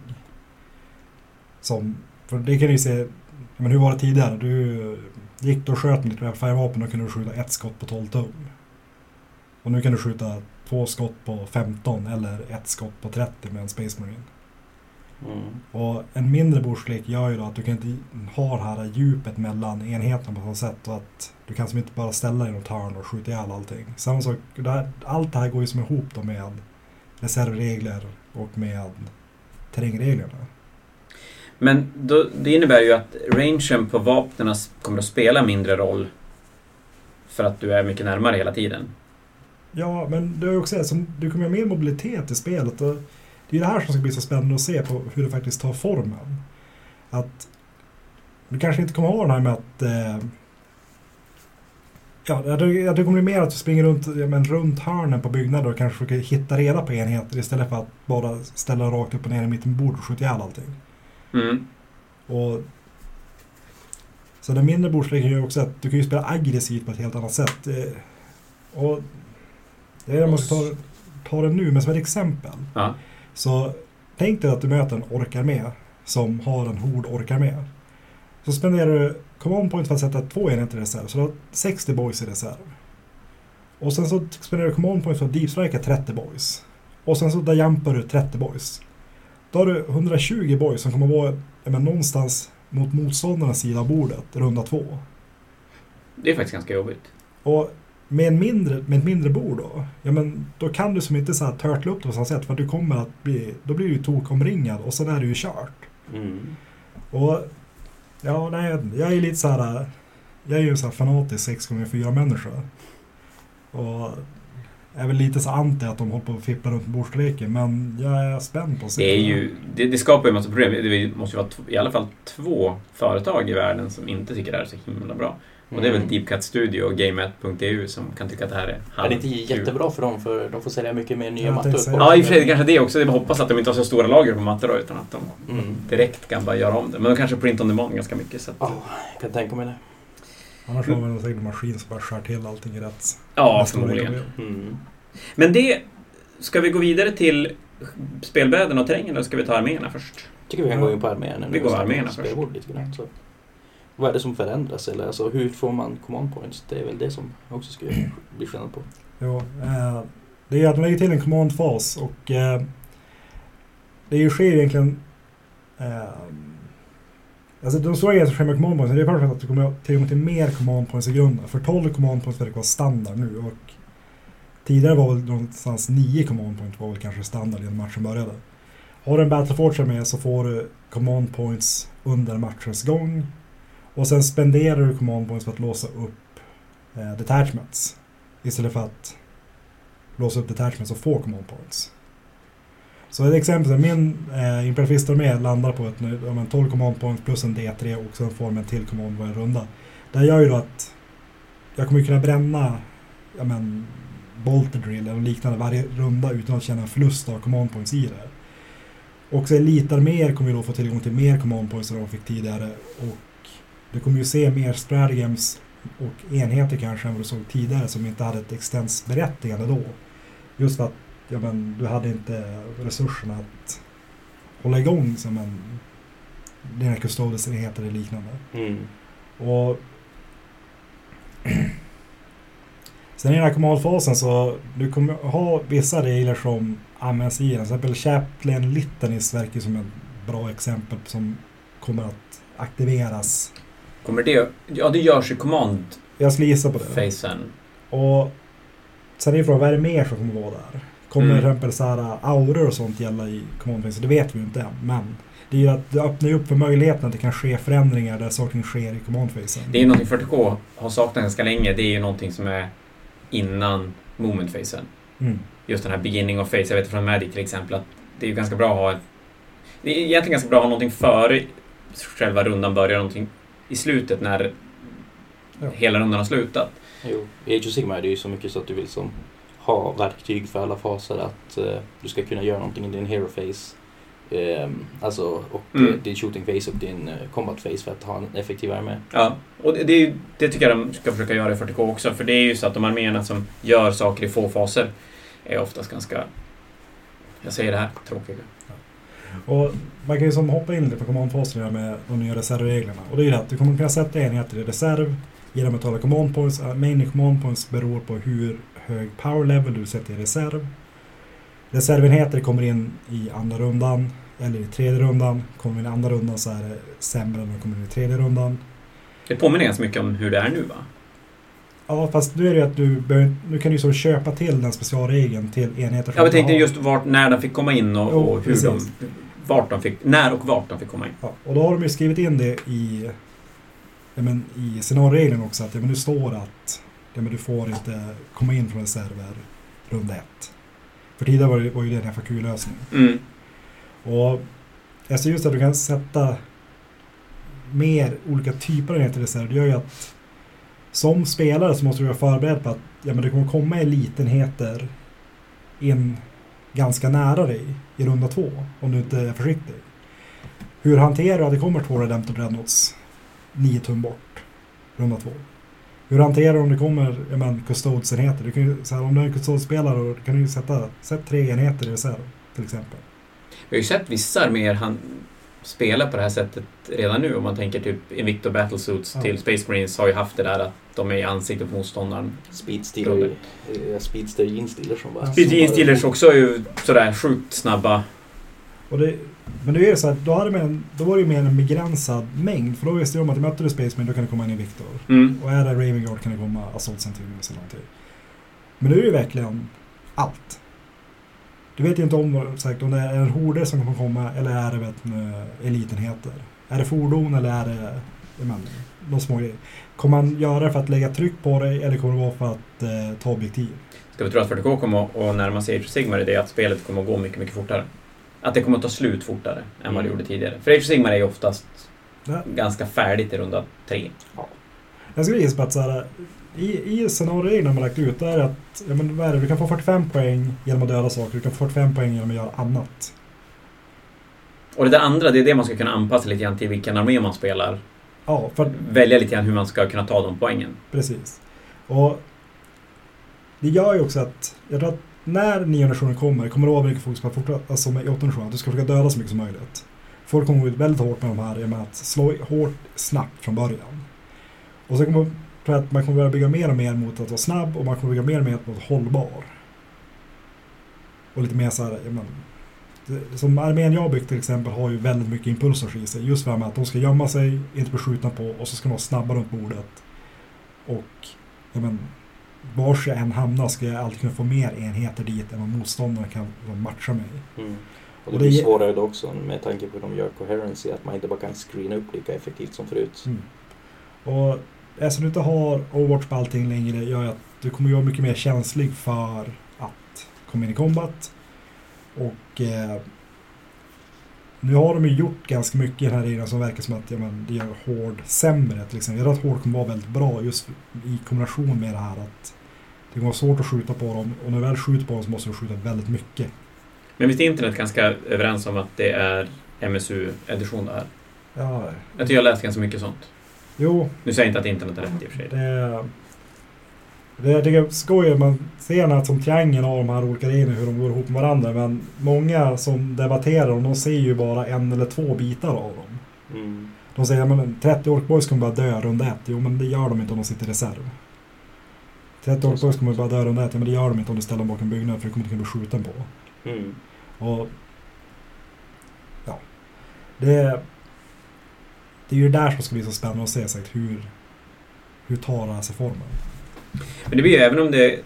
Som, för det kan du ju se, men hur var det tidigare? Du gick och sköt med ditt färgvapen och kunde du skjuta ett skott på 12 tum. Och nu kan du skjuta två skott på 15 eller ett skott på 30 med en Space Marine. Mm. Och en mindre bordstorlek gör ju då att du kan inte ha det här djupet mellan enheterna på samma sätt. Och att du kan som inte bara ställa dig i något hörn och skjuta ihjäl allting. Samma sak, det här, allt det här går ju som ihop då med reservregler och med terrängreglerna. Men då, det innebär ju att rangen på vapnen kommer att spela mindre roll för att du är mycket närmare hela tiden. Ja, men det är också som, du kommer ha mer mobilitet i spelet. Och det är det här som ska bli så spännande att se på hur det faktiskt tar formen. Att du kanske inte kommer ha den här med att eh, Ja, tror det kommer bli mer att du springer runt, ja, men runt hörnen på byggnader och kanske försöker hitta reda på enheter istället för att bara ställa rakt upp och ner i mitten på bordet och skjuta ihjäl allting. Mm. Och, så den mindre bordstorleken gör också att du kan ju spela aggressivt på ett helt annat sätt. Eh, Och det är jag måste ta, ta det nu, men som ett exempel. Ja. Så tänk dig att du möter en orkarmé som har en hord orkarmé. Så spenderar du command point för att sätta två enheter i reserv, så du har 60 boys i reserv. Och sen så spenderar du command point för att deepstrika 30 boys. Och sen så där jampar du 30 boys. Då har du 120 boys som kommer vara men, någonstans mot motståndarens sida av bordet, runda två. Det är faktiskt ganska jobbigt. Och med, en mindre, med ett mindre bord då, ja men då kan du som inte så här turtla upp det på samma sätt för att du kommer att bli, då blir du tokomringad och sen är det ju kört. Mm. Och ja, nej, jag är lite så här, jag är ju en sån här fanatisk 6x4 människa. Och är väl lite så anti att de håller på att fippla runt med bordstorleken men jag är spänd på att se. Det, är ju, det, det skapar ju en massa problem. Det måste ju vara i alla fall två företag i världen som inte tycker det här är så himla bra. Och det är väl Mm. Deep Cut Studio och GameAt.eu som kan tycka att det här är Är det inte halvkul. jättebra för dem för de får sälja mycket mer nya mattor? Ja, i och för sig kanske det också. Jag hoppas att de inte har så stora lager på mattor då, utan att de Mm. direkt kan bara göra om det. Men de kanske print on demand ganska mycket. Så att, Ja, jag kan tänka mig det. Annars har man säkert en maskin som bara skär till allting i rätt. ja, förmodligen. Mm. Men det... Ska vi gå vidare till spelbräden och terrängen eller ska vi ta arméerna först? tycker vi kan gå in på arméerna nu. Vi går arméerna först. spelbord lite grann. Så. Vad är det som förändras? Eller alltså, hur får man command points? Det är väl det som också ska *clears throat* bli skillnad på. Ja, eh, det är att de lägger till en command-fas och eh, det sker egentligen eh, Alltså de stora grejerna som sker med command points det är först att du kommer tillgång till mer command points i grunden. För 12 command points verkar vara standard nu och tidigare var väl någonstans 9 command points var väl kanske standard innan matchen började. Har du en Battleforge med så får du command points under matchens gång och sen spenderar du command points för att låsa upp eh, detachments. Istället för att låsa upp detachments och få command points. Så ett exempel min eh, imperialistarmé landar på ett, ja, 12 command points plus en D3 och sen får de en till command varje runda. Det gör ju då att jag kommer kunna bränna ja, men, bolter drill eller liknande varje runda utan att känna en förlust av command points i det. Och så elitarméer kommer ju då få tillgång till mer command points än de fick tidigare och du kommer ju se mer stratagems och enheter kanske än vad du såg tidigare som inte hade ett extensberättigande då. Just för att ja, men, du hade inte resurserna att hålla igång som en dina custodes-enheter eller liknande. Mm. Och *clears throat* Sen i den här command-fasen så du kommer ha vissa regler som används i den. Till exempel Chaplain Litanies verkar som ett bra exempel som kommer att aktiveras. Kommer det... Ja, det görs i command-facen. Jag skulle gissa på det. Och sen är frågan, vad är det mer som kommer vara där? Kommer Mm. till exempel så här, auror och sånt gälla i command phase? Det vet vi ju inte än. Men det är ju att det öppnar ju upp för möjligheten att det kan ske förändringar där saker sker i command phasen. Det är någonting 40K har saknat ganska länge. Det är ju någonting som är innan moment-facen. Mm. Just den här beginning of face. Jag vet från Magic till exempel att det är ju ganska bra att ha ett... Det är egentligen ganska bra att ha någonting före själva rundan börjar, någonting i slutet när Ja. hela rundan har slutat. Jo, i Age of Sigmar är det ju så mycket så att du vill som ha verktyg för alla faser. Att eh, du ska kunna göra någonting i din hero phase. ehm, alltså, och Mm. din shooting phase och din eh, combat phase för att ha en effektiv armé. Ja, och det, det, det tycker jag de ska försöka göra i 40K också. För det är ju så att de arméerna som gör saker i få faser är oftast ganska... Jag säger det här, tråkiga. Och man kan ju som hoppa in lite på command-fasen med de nya reservreglerna. Och det är ju det att du kommer kunna sätta enheter i reserv genom att tala command points. Uh, Main command points beror på hur hög power level du sätter i reserv. Reservenheter kommer in i andra rundan. eller i tredje rundan. Kommer in i andra rundan så är det sämre än de kommer in i tredje rundan. Det påminner ganska mycket om hur det är nu va? Ja, fast nu är det ju att du, behöver, nu kan du så köpa till den specialregeln till enheter Jag tänkte just vart, när de fick komma in och, Jo, och hur de. Vart de fick, när och vart de fick komma in. Ja, och då har de ju skrivit in det i, ja, men, i scenarioregeln också att ja, men det står att ja, men du får inte komma in från reserver runda ett. För tidigare var, det, var ju det en FAQ-lösning. Mm. Och jag ser just att du kan sätta mer olika typer av enheter i reserv. Det gör ju att som spelare så måste du vara förberedd på att ja, men det kommer komma elitenheter in ganska nära dig i runda två om du inte är försiktig. Hur hanterar du att det kommer två Redemptor Dreadnoughts nio tum bort runda två? Hur hanterar du om det kommer ja, men, Custodes-enheter? Du kan ju, så här, om du är en Custodes-spelare kan du ju sätta sätt tre enheter i reserv till exempel. Vi har ju sett vissa arméer han spela på det här sättet redan nu. Om man tänker typ Invicto Battlesuits Ja. till Space Marines har ju haft det där att de är i ansiktet på motståndaren. Speedstealer, Speedster Jeanstealer som var... Speed Gene Steelers också är ju sådär sjukt snabba. Och det, men det är ju så att då, hade man, då var det ju mer en begränsad mängd. För då visste de om att möter du Space Marine då kan det komma en Invictor. Mm. Och är det Raven Guard kan det komma Assault Centurions eller någonting. Men nu är det ju verkligen allt. Du vet ju inte om, sagt, om det är en horder som kommer komma eller är det vet, nu, elitenheter. Är det fordon eller är det menar, de små grejer. Kommer man göra det för att lägga tryck på dig eller kommer det vara för att eh, ta objektiv? Ska vi tro att 40K kommer att- närma sig Age of Sigmar är det att spelet kommer att gå mycket, mycket fortare. Att det kommer att ta slut fortare än vad det Mm. gjorde tidigare. För Age of Sigmar är ju oftast Ja. ganska färdigt i runda tre. Jag skulle gissa på att så här, i, i scenarioreglerna man lagt ut, är att ja, men vad är det, du kan få 45 poäng genom att döda saker, du kan få 45 poäng genom att göra annat. Och det där andra, det är det man ska kunna anpassa lite grann till vilken armé man spelar. Ja, för, Välja lite grann hur man ska kunna ta de poängen. precis. Och det gör ju också att, jag tror att när nionde nationen kommer, kommer det vara mycket fokus på att fortsätta, alltså med i åttonde att du ska försöka döda så mycket som möjligt. Folk kommer gå ut väldigt hårt med de här, med att slå hårt snabbt från början. Och så kommer tror att man kommer börja bygga mer och mer mot att vara snabb och man kommer bygga mer och mer mot hållbar. Och lite mer så här, ja, men, det- som armén jag har byggt till exempel har ju väldigt mycket impulser i sig. Just för att de ska gömma sig, inte bli skjutna på och så ska de vara snabba runt bordet. Och ja, men, vars jag än hamnar ska jag alltid kunna få mer enheter dit än vad motståndaren kan matcha mig. Mm. Och Och det det blir svårare då också med tanke på hur de gör coherency, att man inte bara kan screena upp lika effektivt som förut. Mm. Och eftersom du inte har Overwatch på allting längre gör att du kommer vara mycket mer känslig för att komma in i combat. Och eh, nu har de ju gjort ganska mycket i den här regeln som verkar som att ja, men, det gör hård sämre. Till exempel. Jag tror att hård kommer vara väldigt bra just i kombination med det här att det kommer vara svårt att skjuta på dem och när du väl skjuter på dem så måste du skjuta väldigt mycket. Men visst är internet ganska överens om att det är MSU-edition det här? Ja, Jag tycker jag läst ganska mycket sånt. Jo, Nu säger jag inte att internet är rätt i och för sig. Det, det jag tycker är skoj man ser den här som triangeln av de här olika reglerna hur de går ihop med varandra. Men många som debatterar dem, de ser ju bara en eller två bitar av dem. Mm. De säger att 30 Orkboys kommer bara dö runda ett. Jo, men det gör de inte om de sitter i reserv. 30 Orkboys kommer bara dö runda ett. Ja, men det gör de inte om du ställer dem bakom byggnad för du kommer inte kunna bli skjuten på. Mm. Och ja, det, det är ju där som ska bli så spännande att se sagt, hur, hur tar här sig formen. Men det blir ju, även om det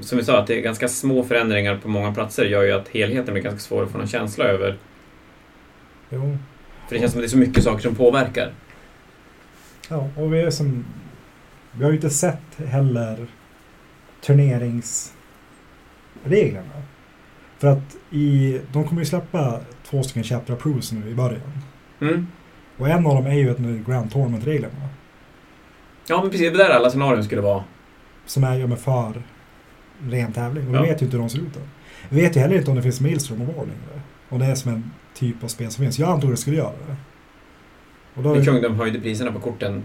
som vi sa, att det är ganska små förändringar på många platser gör ju att helheten blir ganska svår att få någon känsla över. Jo. För det känns som att det är så mycket saker som påverkar. Ja, och vi är som... Vi har ju inte sett heller turneringsreglerna. För att i, de kommer ju släppa två stycken Chapter Approves nu i början. Mm. Och en av dem är ju ett nu Grand Tournament-reglerna. Ja, men precis. Det där alla scenarion skulle vara. Som är ju med för ren tävling. Och Ja. vi vet ju inte hur de ser ut än. Vi vet ju heller inte om det finns Maelstrom och War längre. Och det är som en typ av spel som finns. Jag antog det skulle göra det. Och då, Men Kungdom höjde priserna på korten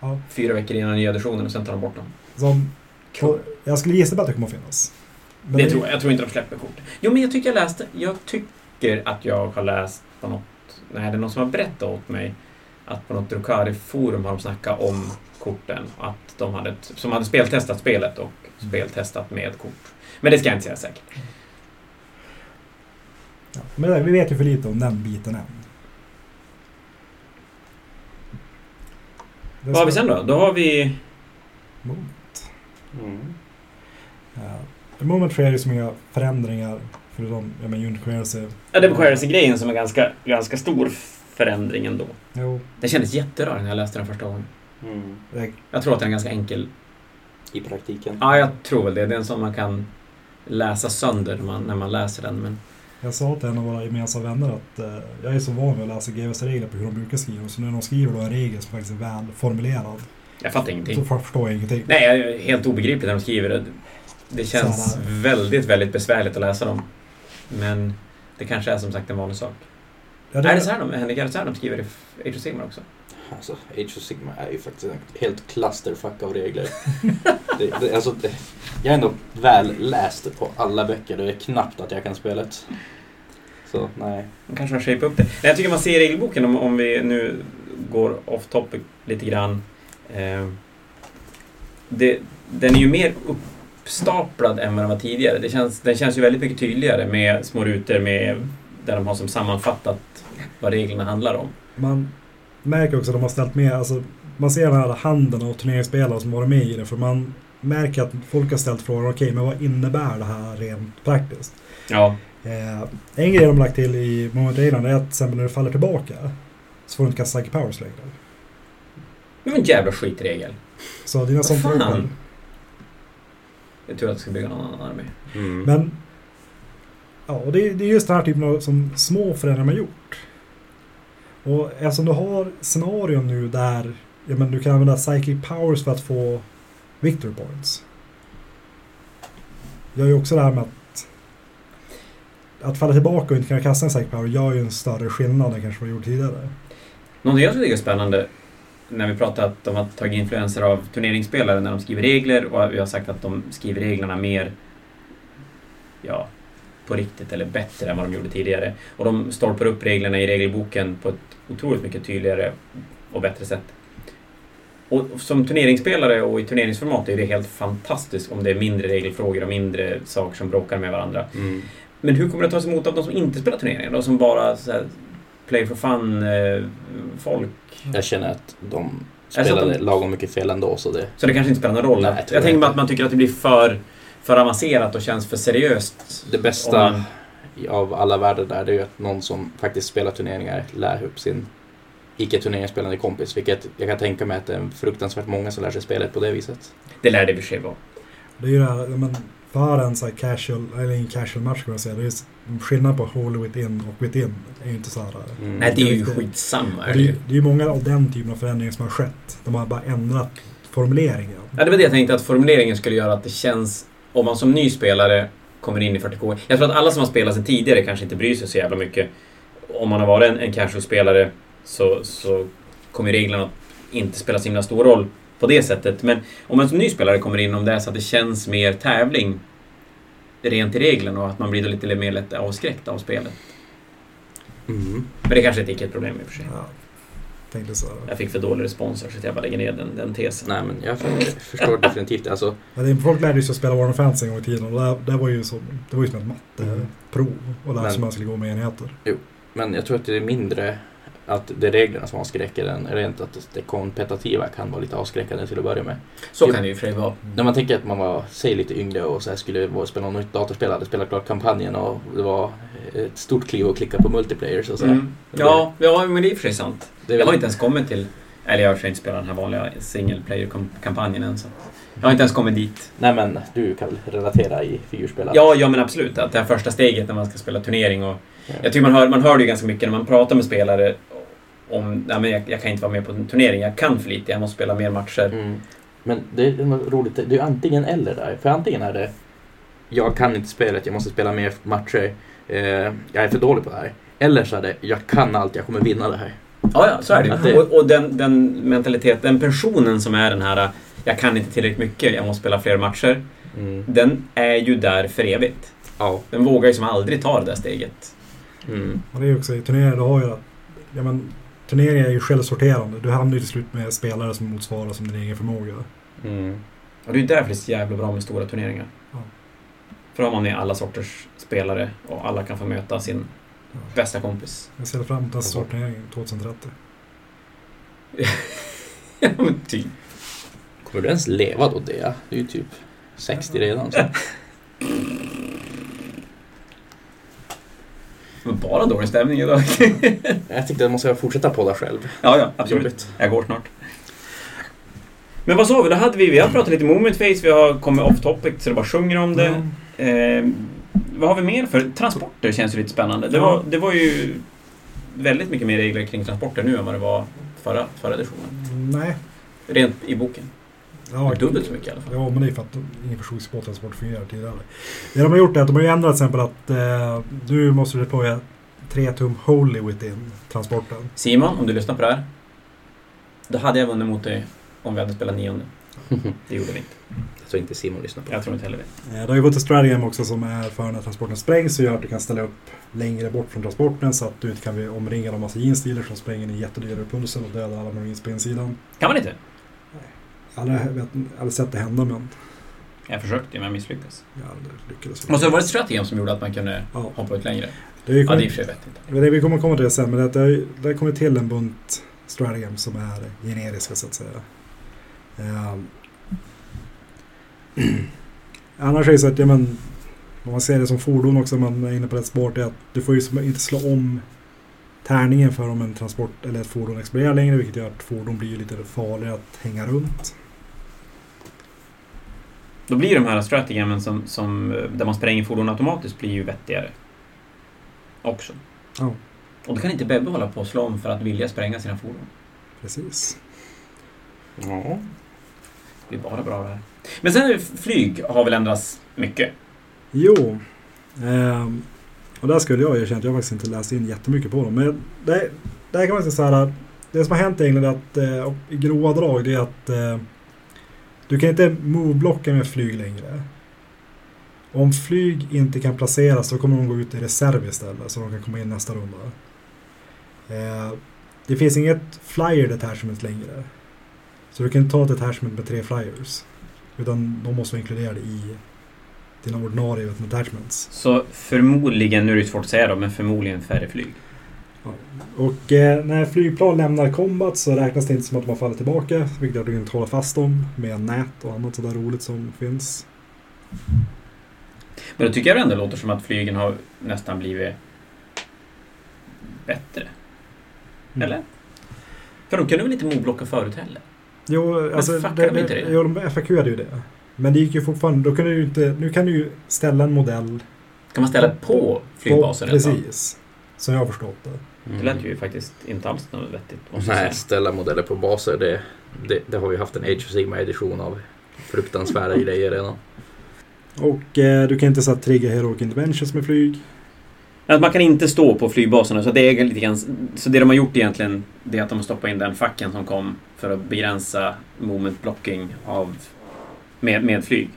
Ja. fyra veckor innan nya editionen och sen tar de bort dem. som, jag skulle gissa på att det kommer att finnas. Men det tror jag. Jag tror inte de släpper kort. Jo, men jag tycker jag läste... Jag tycker att jag har läst på något... Nej, det är någon som har berättat åt mig att på något Drukari-forum har de snackat om korten. Att de hade, som hade speltestat spelet och speltestat med kort. Men det ska jag inte säga säkert. Ja, men vi vet ju för lite om den biten än. Vad har vi sen då? Då har vi... Moment. Mm. I Moment sker ju så många förändringar förutom ja, men Unit Query. Ja, det är Query-grejen som är ganska, ganska stor förändring ändå. Jo, Det kändes jätterörigt när jag läste den första gången. Mm. Jag tror att den är ganska enkel. I praktiken. Ja, jag tror väl det. Det är en som man kan läsa sönder när man, när man läser den. Men jag sa till en av våra gemensamma vänner att eh, jag är så van vid att läsa GWs regler på hur de brukar skriva. Så när de skriver då en regel som faktiskt är väl formulerad jag fattar så ingenting. förstår jag ingenting. Nej, jag är helt obegripligt när de skriver det. Det känns Så väldigt, väldigt besvärligt att läsa dem. Men det kanske är som sagt en vanlig sak. Ja, Är det så här de, Henrik, är det så här de skriver i Age of Sigmar också? Alltså, Age of Sigma är ju faktiskt ett helt clusterfuck av regler. *laughs* det, det, alltså, det, jag är ändå väl läst på alla böcker. Det är knappt att jag kan spelet. Så, nej. De kanske har shapat upp det. Nej, jag tycker man ser i regelboken, om, om vi nu går off topic lite grann. Eh, det, den är ju mer uppstaplad än vad den var tidigare. Det känns, den känns ju väldigt mycket tydligare med små rutor med, där de har som sammanfattat vad reglerna handlar om. Man märker också att de har ställt med, alltså man ser den här handeln av turneringsspelare som varit med i det. För man märker att folk har ställt frågan, okej men vad innebär det här rent praktiskt? Ja. Eh, en grej de har lagt till i Moment Island är att till exempel när du faller tillbaka så får du inte kasta Psychic Powers längre. Det var en jävla skitregel. Så dina sånt? Det är tur att jag ska bygga någon annan armé. Mm. Men ja, och det, det är just den här typen av som små förändringar man gjort. Och eftersom du har scenarion nu där ja, men du kan använda Psychic Powers för att få Victory Points. Gör ju också det här med att att falla tillbaka och inte kunna kasta en Psychic Power gör ju en större skillnad än kanske vad jag gjort tidigare. Någonting jag tycker är spännande när vi pratar att de har tagit influenser av turneringsspelare när de skriver regler och vi har sagt att de skriver reglerna mer ja, på riktigt eller bättre än vad de gjorde tidigare. Och de stolpar upp reglerna i regelboken på ett otroligt mycket tydligare och bättre sätt. Och som turneringsspelare och i turneringsformat är det helt fantastiskt om det är mindre regelfrågor och mindre saker som bråkar med varandra. Mm. Men hur kommer det tas emot av de som inte spelar turneringar då? Som bara här, play for fun eh, folk? Jag känner att de spelade de- lagom mycket fel ändå. Så det, Så det kanske inte spelar någon roll? Nej, jag jag tänker mig inte. att man tycker att det blir för, för avancerat och känns för seriöst. det bästa man- av alla världar där det är ju att någon som faktiskt spelar turneringar lär upp sin icke-turneringsspelande kompis. Vilket jag kan tänka mig att det är fruktansvärt många som lär sig spelet på det viset. Det lär det i och för sig vara. Det är ju det här, men för en så här casual, eller en casual match kan man säga. Det är s- skillnad på Holy Within och Within. är ju inte så här. Mm. Nej, det är ju skitsamma. Det det, är- det är ju många av den typen av förändringar som har skett. De har bara ändrat formuleringen. Ja, det var det jag tänkte att formuleringen skulle göra att det känns... Om man som ny spelare kommer in i 40K. Jag tror att alla som har spelat sedan tidigare kanske inte bryr sig så jävla mycket. Om man har varit en, en casual-spelare så, så kommer reglerna att inte spela så himla stor roll på det sättet. Men om man som ny spelare kommer in, om det är så att det känns mer tävling rent i reglerna och att man blir då lite mer lätt avskräckt av spelet. Mm. Men det kanske inte är ett problem i och för sig. Ja, tänkte så. Jag fick för dålig respons så att jag bara lägger ner den, den tesen. Nej men jag förstår definitivt. Alltså, Ja, det- folk lärde sig att spela Warhammer Fantasy en gång i tiden och det, det var ju som, det var ju som ett matteprov. Och lära sig hur man skulle gå med enheter. Men jag tror att det är mindre att det är reglerna som avskräcker än rent att det kompetitiva kan vara lite avskräckande till att börja med. Så kan det ju för sig vara. När man tänker att man var, säg lite yngre och så här skulle vara- spela något nytt datorspel, hade spelat klart kampanjen och det var ett stort kliv att klicka på multiplayer så, så. Mm. Ja, ja, men det är i och för sig sant. Det Jag har inte ens kommit till... Eller jag har för sig inte spelat den här vanliga single player-kampanjen än. Så. Jag har inte ens kommit dit. Nej men du kan väl relatera i figurspel? Ja, ja men absolut. Att det här första steget när man ska spela turnering och... Ja. Jag tycker man hör, man hör det ganska mycket när man pratar med spelare om... Nej, men jag, jag kan inte vara med på en turnering. Jag kan för lite. Jag måste spela mer matcher. Mm. Men det är något roligt, det är antingen eller där. För antingen är det jag kan inte spelet, jag måste spela mer matcher, eh, jag är för dålig på det här. Eller så är det jag kan allt, jag kommer vinna det här. Ja, ja, så är det det- Och, och den, den mentalitet, den personen som är den här... Jag kan inte tillräckligt mycket, jag måste spela fler matcher. Mm. Den är ju där för evigt. Ja. Den vågar ju som aldrig ta det där steget. Mm. Och det är ju också i turneringar, du har ju att, ja men turneringar är ju självsorterande. Du hamnar ju till slut med spelare som motsvarar som din egen förmåga. Mm. Och det är ju därför det är så jävla bra med stora turneringar. Ja. För då har man med alla sorters spelare och alla kan få möta sin bästa kompis. Jag ser fram emot nästa sortering 2030. ja, men typ. Kommer du ens leva då det? Du är ju typ 60 redan. Så. *laughs* Men bara dålig stämning idag. *laughs* Jag tyckte att man ska fortsätta podda själv. ja, ja, absolut. Jobbigt. Jag går snart. Men vad sa vi? Då hade vi, vi har pratat lite moment face, vi har kommit off topic så det bara sjunger om det. Eh, vad har vi mer för? Transporter känns ju lite spännande. Det, Ja. var, det var ju väldigt mycket mer regler kring transporter nu än vad det var förra, förra editionen. Nej. Rent i boken. Ja, Dubbelt så mycket i alla fall. Ja, men det är för att hur båttransport fungerar tidigare. Det de har gjort är att de har ju ändrat till exempel att eh, nu måste du deploya 3 tum Holy within transporten. Simon, om du lyssnar på det här. Då hade jag vunnit mot dig om vi hade spelat nionde. *laughs* Det gjorde vi inte. Jag tror inte Simon lyssnar på Jag tror inte heller det. Eh, det har ju gått ett stratagem också som är för när transporten sprängs så gör att du kan ställa upp längre bort från transporten så att du inte kan bli omringad av massa jeansdealers som spränger en jättedyra repulser och dödar alla marines på insidan. Kan man inte? Jag har aldrig, vet, aldrig sett det hända men Jag försökte men jag misslyckades. jag lyckades. Måste det ha varit strategin som gjorde att man kunde Ja, hoppa ut längre? det är Ja, det är och för sig vettigt. det, vi kommer komma till det sen men det, det, det har kommit till en bunt stratagem som är generiska så att säga. Ehm. *clears throat* Annars är det så att, ja men, om man ser det som fordon också, man är inne på rätt sport, är att du får ju inte slå om tärningen för om en transport eller ett fordon exploderar längre, vilket gör att fordon blir lite farligare att hänga runt. Då blir de här strategemen som, som, eh, där man spränger fordon automatiskt blir ju vettigare. Också. Ja. Och då kan inte Bebbe hålla på och slå om för att vilja spränga sina fordon. Precis. Ja. Det blir bara bra det här. Men sen är det flyg har väl ändrats mycket. Jo. Ehm, och där skulle jag erkänna att jag faktiskt inte läst in jättemycket på dem. Men det, där kan man säga så här. Det som har hänt egentligen är att eh, i grova drag det är att eh, du kan inte move-blocka med flyg längre. Om flyg inte kan placeras så kommer de gå ut i reserv istället så de kan komma in nästa runda. Eh, det finns inget flyer detachment längre. Så du kan inte ta ett detachment med tre flyers. Utan de måste vara inkluderade i dina ordinarie attachments. Så förmodligen, nu är det svårt att säga då, men förmodligen färre flyg. Och eh, när flygplan lämnar combat så räknas det inte som att de har fallit tillbaka. Vilket gör att du inte håller fast dem med nät och annat sådär roligt som finns. Men då tycker jag ändå det låter som att flygen har nästan blivit bättre. Mm. Eller? För de kunde väl inte moblocka förut heller? Jo, alltså... fuckar de inte det? Jo, de FAQade ju det. Men det gick ju fortfarande... Då kunde du inte... Nu kan du ju ställa en modell... Kan man ställa på flygbasen på, ett tag? Precis. Som jag har förstått det. Det lät ju faktiskt inte alls något vettigt. Nej, ställa modeller på baser, det, det, det har vi haft en Age of Sigma edition av. Fruktansvärda *laughs* grejer redan. Och eh, du kan inte så att trigga Heroic Interventions med flyg. Att man kan inte stå på flygbaserna, så det är lite grann... Så det de har gjort egentligen, det är att de har stoppat in den facken som kom för att begränsa moment blocking av... Med, med flyg.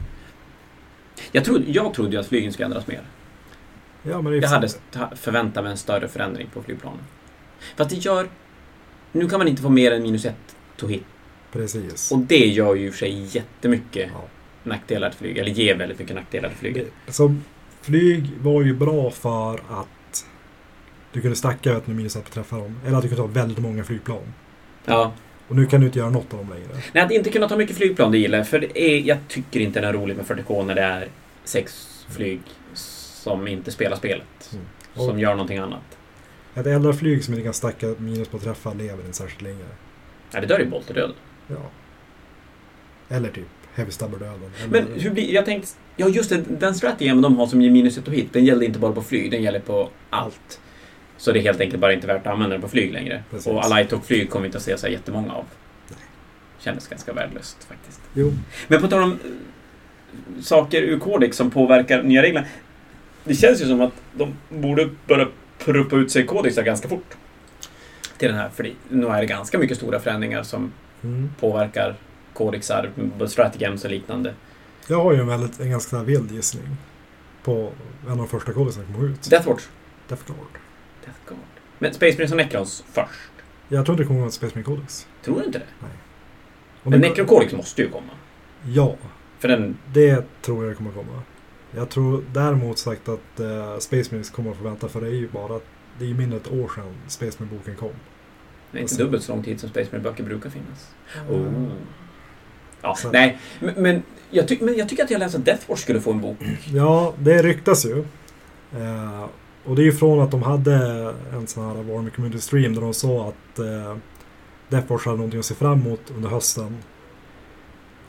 Jag trodde, jag trodde ju att flygen skulle ändras mer. Ja, men Jag hade förväntat mig en större förändring på flygplanen. Fast det gör... Nu kan man inte få mer än minus ett to hit. Precis. Och det gör ju i och för sig jättemycket Ja. nackdelar till flyg. Eller ger väldigt mycket nackdelar till flyget. Så flyg var ju bra för att du kunde stacka vet, med minus att träffa dem. Eller att du kunde ta väldigt många flygplan. Ja. Och nu kan du inte göra något av dem längre. Nej, att inte kunna ta mycket flygplan, det gillar jag. För det är, jag tycker inte det är roligt med 40K när det är sex flyg som inte spelar spelet. Mm. Som Och- gör någonting annat. Ett eldarflyg som inte kan stacka minus på att träffa lever inte särskilt länge. Ja, det dör ju bolterdöd. Ja. Eller typ Heavy Stubber-döden. Men hur blir... Jag tänkte... Ja, just det. Den strategin de har som ger minus ett och hit, den gäller inte bara på flyg, den gäller på allt. Så det är helt enkelt bara inte värt att använda den på flyg längre. Precis. Och Alight och flyg kommer vi inte att se så jättemånga av. Kändes ganska värdelöst faktiskt. Jo, Men på tal om eh, saker ur Codex som påverkar nya regler. Det känns ju som att de borde börja pruppa ut sig Codexar ganska fort. Till den här, för nu är det ganska mycket stora förändringar som mm. påverkar Codexar, strategems och liknande. Jag har ju en, väldigt, en ganska vild gissning. På en av de första kodexarna som kom ut. Deathwatch. Death Guard. Death Guard. Men Space Marines och Necrons först. Jag tror inte det kommer att vara Space Marine Codex. Tror du inte det? Om Men det- Necron Codex måste ju komma. Ja, För den... det tror jag kommer komma. Jag tror däremot sagt att uh, Space Marines kommer att få vänta för det är ju bara det är ju mindre än ett år sedan Space Marine-boken kom. Det är inte dubbelt så lång tid som Space Marine-böcker brukar finnas. Mm. Oh. Ja, Så- nej, men, men, jag ty- men jag tycker att jag läste att Deathwatch skulle få en bok. Ja, det ryktas ju. Eh, och det är ju från att de hade en sån här Warhammer Community Stream där de sa att eh, Death Force hade någonting att se fram emot under hösten.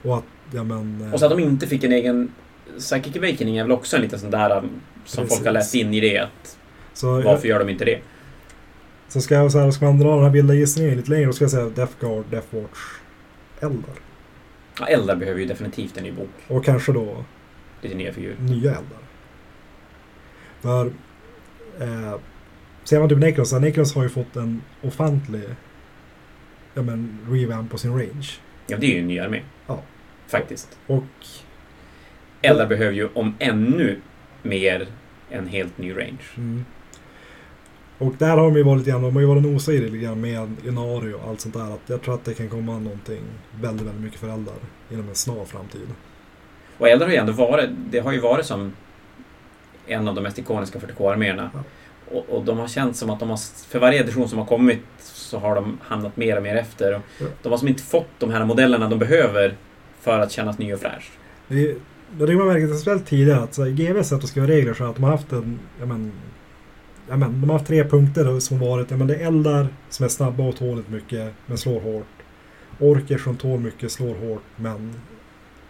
Och att, ja men... eh, Och så att de inte fick en egen... Psychic Awakening är väl också en liten sån där um, som Precis. folk har läst in i det. Att, så, varför gör de inte det? så ska, jag, så här, ska man dra den här vilda gissningen lite längre, då ska jag säga Death Guard, Death Watch, Eldar. Ja, Eldar behöver ju definitivt en ny bok. Och kanske då Lite nya figurer. nya Eldar. För... Eh, ser man typ Necrons, så Necrons har ju fått en ofantlig ja, men, revamp på sin range. Ja, det är ju en ny armé. Ja. Faktiskt. Och Eldar behöver ju om ännu mer en helt ny range. Mm. Och där har de ju varit lite grann, de har ju varit nosa i det lite grann med Inari och allt sånt där. Att jag tror att det kan komma någonting väldigt, väldigt mycket för eldar inom en snar framtid. Och Eldar har ju ändå varit... Det har ju varit som en av de mest ikoniska 40K-arméerna. Ja. Och, och de har känt som att de har... För varje edition som har kommit så har de hamnat mer och mer efter. Och Ja. De har som inte fått de här modellerna de behöver för att kännas ny och fräsch. Det, det har man märkt speciellt tidigare att så här, GVs sätt att skriva regler så att de har haft en, ja men, ja men, de har haft tre punkter som varit, ja men det är eldar som är snabba och tål inte mycket men slår hårt. Orker som tål mycket, slår hårt men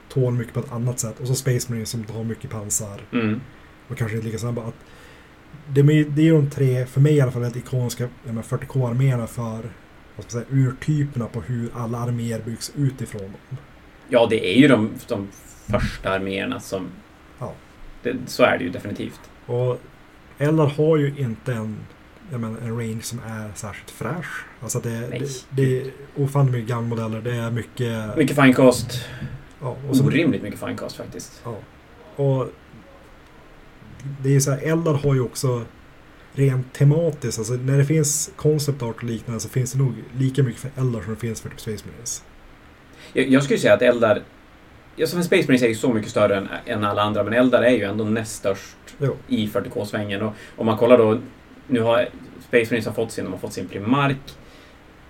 tål mycket på ett annat sätt. Och så Space Marines som har mycket pansar. Mm. och kanske inte lika snabba. Att det, är- ju de tre, för mig i alla fall, väldigt ikoniska ja, men 40K-arméerna för vad ska man säga, urtyperna på hur alla arméer byggs utifrån dem. Ja, det är ju de, de första arméerna som... Ja. Det, så är det ju definitivt. Och Eldar har ju inte en, jag menar, en range som är särskilt fräsch. Alltså det, Nej. det, det är ofantligt mycket gamla modeller. Det är mycket... Mycket finecast. ja, och så, Orimligt mycket finecast faktiskt. ja. Och det är ju så här, Eldar har ju också rent tematiskt, alltså när det finns concept art och liknande så finns det nog lika mycket för Eldar som det finns för typ Space Marines. Jag, jag skulle säga att Eldar... Ja, som en Space Marines är ju så mycket större än, än alla andra, men Eldar är ju ändå näst störst Jo. i 40K-svängen. Och om man kollar då... Nu har Space Marines har fått sin, de har fått sin Primark.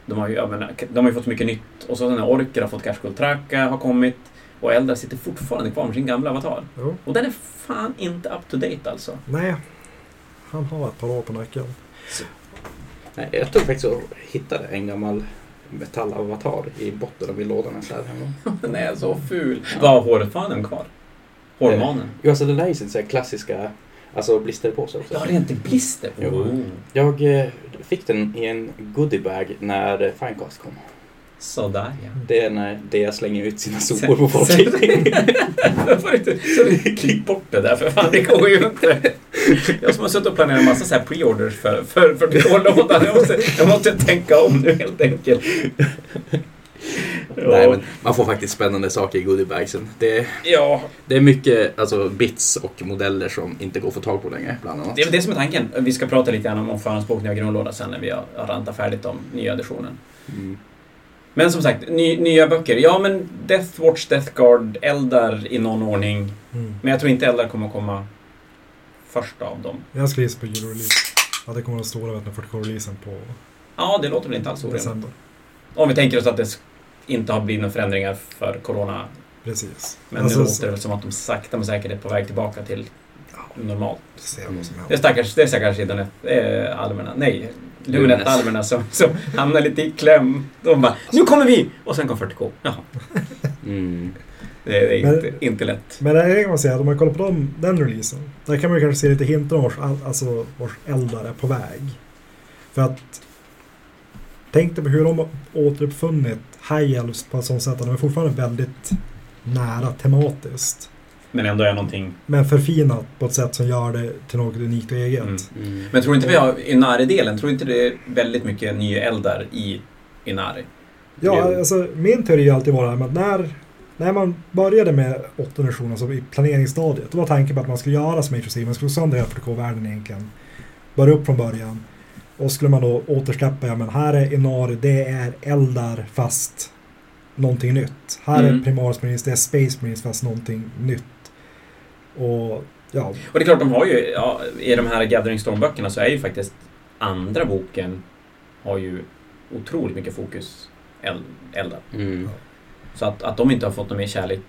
De har ju, menar, de har ju fått så mycket nytt. Och så den här Orker har fått Gashkull Traka, har kommit. Och Eldar sitter fortfarande kvar med sin gamla avatar. Jo. Och den är fan inte up to date alltså. Nej, han har ett par år på nacken. Nej, jag tror faktiskt att jag hittade en gammal metallavatar i botten av min låda när jag släpade hem dem. Den är så ful. Vad har hårfanen kvar? Hårmanen? Jo, alltså det där är ju sin så här klassiska alltså blisterpåse också. Ja, rent blister. Jo. Oh. Jag eh, fick den i en goodiebag när Finecast kom. Sådär ja. Det är när det slänger ut sina sopor på folk. Jag får inte- så du- Klipp bort det där för fan, det går ju inte. Jag som har suttit och planerat en massa så här pre-orders för, för, för lådan. Jag måste, jag måste tänka om nu helt enkelt. Nej, men man får faktiskt spännande saker i goodiebagsen. Det, Ja, det är mycket alltså, bits och modeller som inte går att få tag på längre, bland annat. det är väl det som är tanken. Vi ska prata lite grann om, förhandsbokning av grundlåda sen när vi har, har rantat färdigt om nya editionen. Mm. Men som sagt, ny, nya böcker. Ja, men Deathwatch, Death Guard, Eldar i någon ordning. Mm. Men jag tror inte Eldar kommer komma först av dem. Jag skulle gissa på Euro-release. Ja, det kommer att vara stora vet, 40K-releasen på Ja, det låter väl inte alls orimligt. Om vi tänker oss att det inte har blivit några förändringar för Corona. Precis. Men Alltså, nu låter det väl som att de sakta men säkert är på väg tillbaka till normalt. Som Det är stackars, det är stackars internet, eh, almerna, nej, Lumineth. Luminet-almerna som, som hamnar lite i kläm. De bara ”Nu kommer vi!” och sen kom 40K. Jaha, *laughs* Mm. det är, det är Men- inte, inte lätt. Men det kan man säga att om man kollar på dem, den releasen. Där kan man ju kanske se lite hintar om vars, all- alltså, vars eldar är på väg. För att Tänk dig på hur de har återuppfunnit High Elves på ett sånt sätt att de är fortfarande väldigt nära tematiskt. Men ändå är någonting... Men förfinat på ett sätt som gör det till något unikt och eget. Mm. Mm. Men tror inte vi har Inari-delen, tror inte det är väldigt mycket nya eldar i Inari? Ja, alltså min teori har alltid varit att när, när man började med åttonde versionen, alltså i planeringsstadiet, då var tanken på att man skulle göra som Age of man skulle slå sönder hela 40K-världen egentligen. Börja upp från början. Och skulle man då återsläppa, ja men här är Inari, det är eldar fast någonting nytt. Här Mm. är Primaris Marines, det är Space Marines fast någonting nytt. Och ja, Och det är klart, de har ju, ja, i de här Gathering Storm-böckerna så är ju faktiskt andra boken har ju otroligt mycket fokus eld, eldar. Mm. Så att, att de inte har fått någon mer kärlek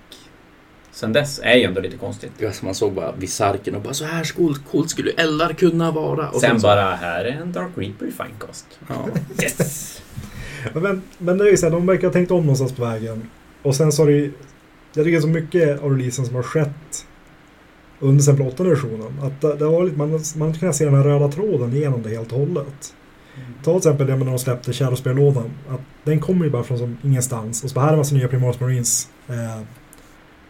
sen dess är ju ändå lite konstigt. Som man såg bara vid sarken och bara så här coolt, coolt skulle eldar kunna vara. Och sen så- bara, här är en Dark Reaper i fine kost. Ja. *laughs* Yes! Men, men det är ju så här, de verkar ha tänkt om någonstans på vägen. Och sen så har det ju, jag tycker så mycket av releasen som har skett under exempel åttonde versionen. Att det, det var lite, man, man har kunnat se den här röda tråden genom det helt och hållet. Ta till exempel det med när de släppte Shadowspear-lådan. Att den kommer ju bara från som ingenstans. Och så här är en massa nya Primaris Marines. Eh,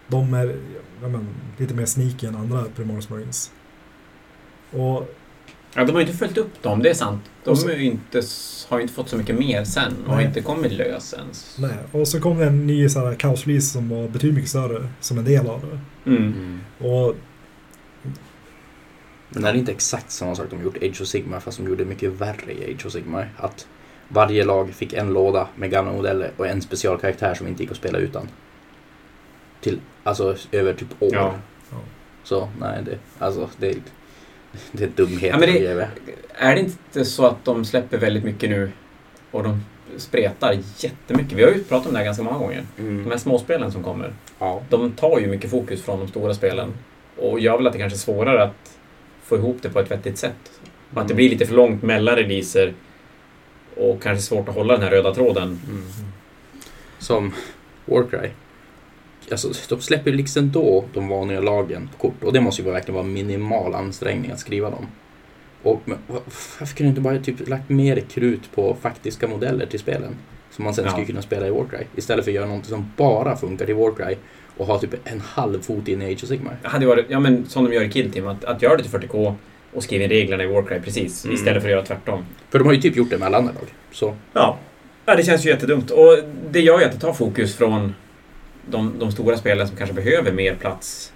de är ja, men, lite mer sneaky än andra Primaris Marines. Och Ja, de har ju inte följt upp dem, det är sant. De så- är ju inte, har ju inte fått så mycket mer sen och har Nej. inte kommit lös ens. Nej, och så kom det en ny kaosrelease som var betydligt mycket större som en del av det. Mm. Mm. Och Men det är inte exakt samma sak de gjort i Age of Sigmar fast de gjorde mycket värre i Age of Sigmar. Att varje lag fick en låda med gamla modeller och en specialkaraktär som inte gick att spela utan. Till, alltså över typ år. Ja. Ja. Så nej, det, alltså, det, det är dumheter Ja, det-. Är det inte så att de släpper väldigt mycket nu och de spretar jättemycket? Vi har ju pratat om det här ganska många gånger. De Mm. här småspelen som kommer, Ja. de tar ju mycket fokus från de stora spelen och gör väl att det kanske är svårare att få ihop det på ett vettigt sätt. Och att det blir lite för långt mellan releaser och kanske svårt att hålla den här röda tråden. Mm. Som Warcry. Alltså, de släpper ju liksom då de vanliga lagen på kort och det måste ju verkligen vara minimal ansträngning att skriva dem. Och men, va- varför kunde du inte bara typ lagt mer krut på faktiska modeller till spelen? Som man sen Ja. skulle kunna spela i Warcry. Istället för att göra något som bara funkar till Warcry och ha typ en halv fot in i Age of Sigmar. Det hade varit, ja men som de gör i Kill Team, att, att göra det till 40K och skriva in reglerna i Warcry precis, Mm. istället för att göra tvärtom. För de har ju typ gjort det med alla andra lag. Så Ja. ja, det känns ju jättedumt. Och det gör ju att det tar fokus från de, de stora spelen som kanske behöver mer plats.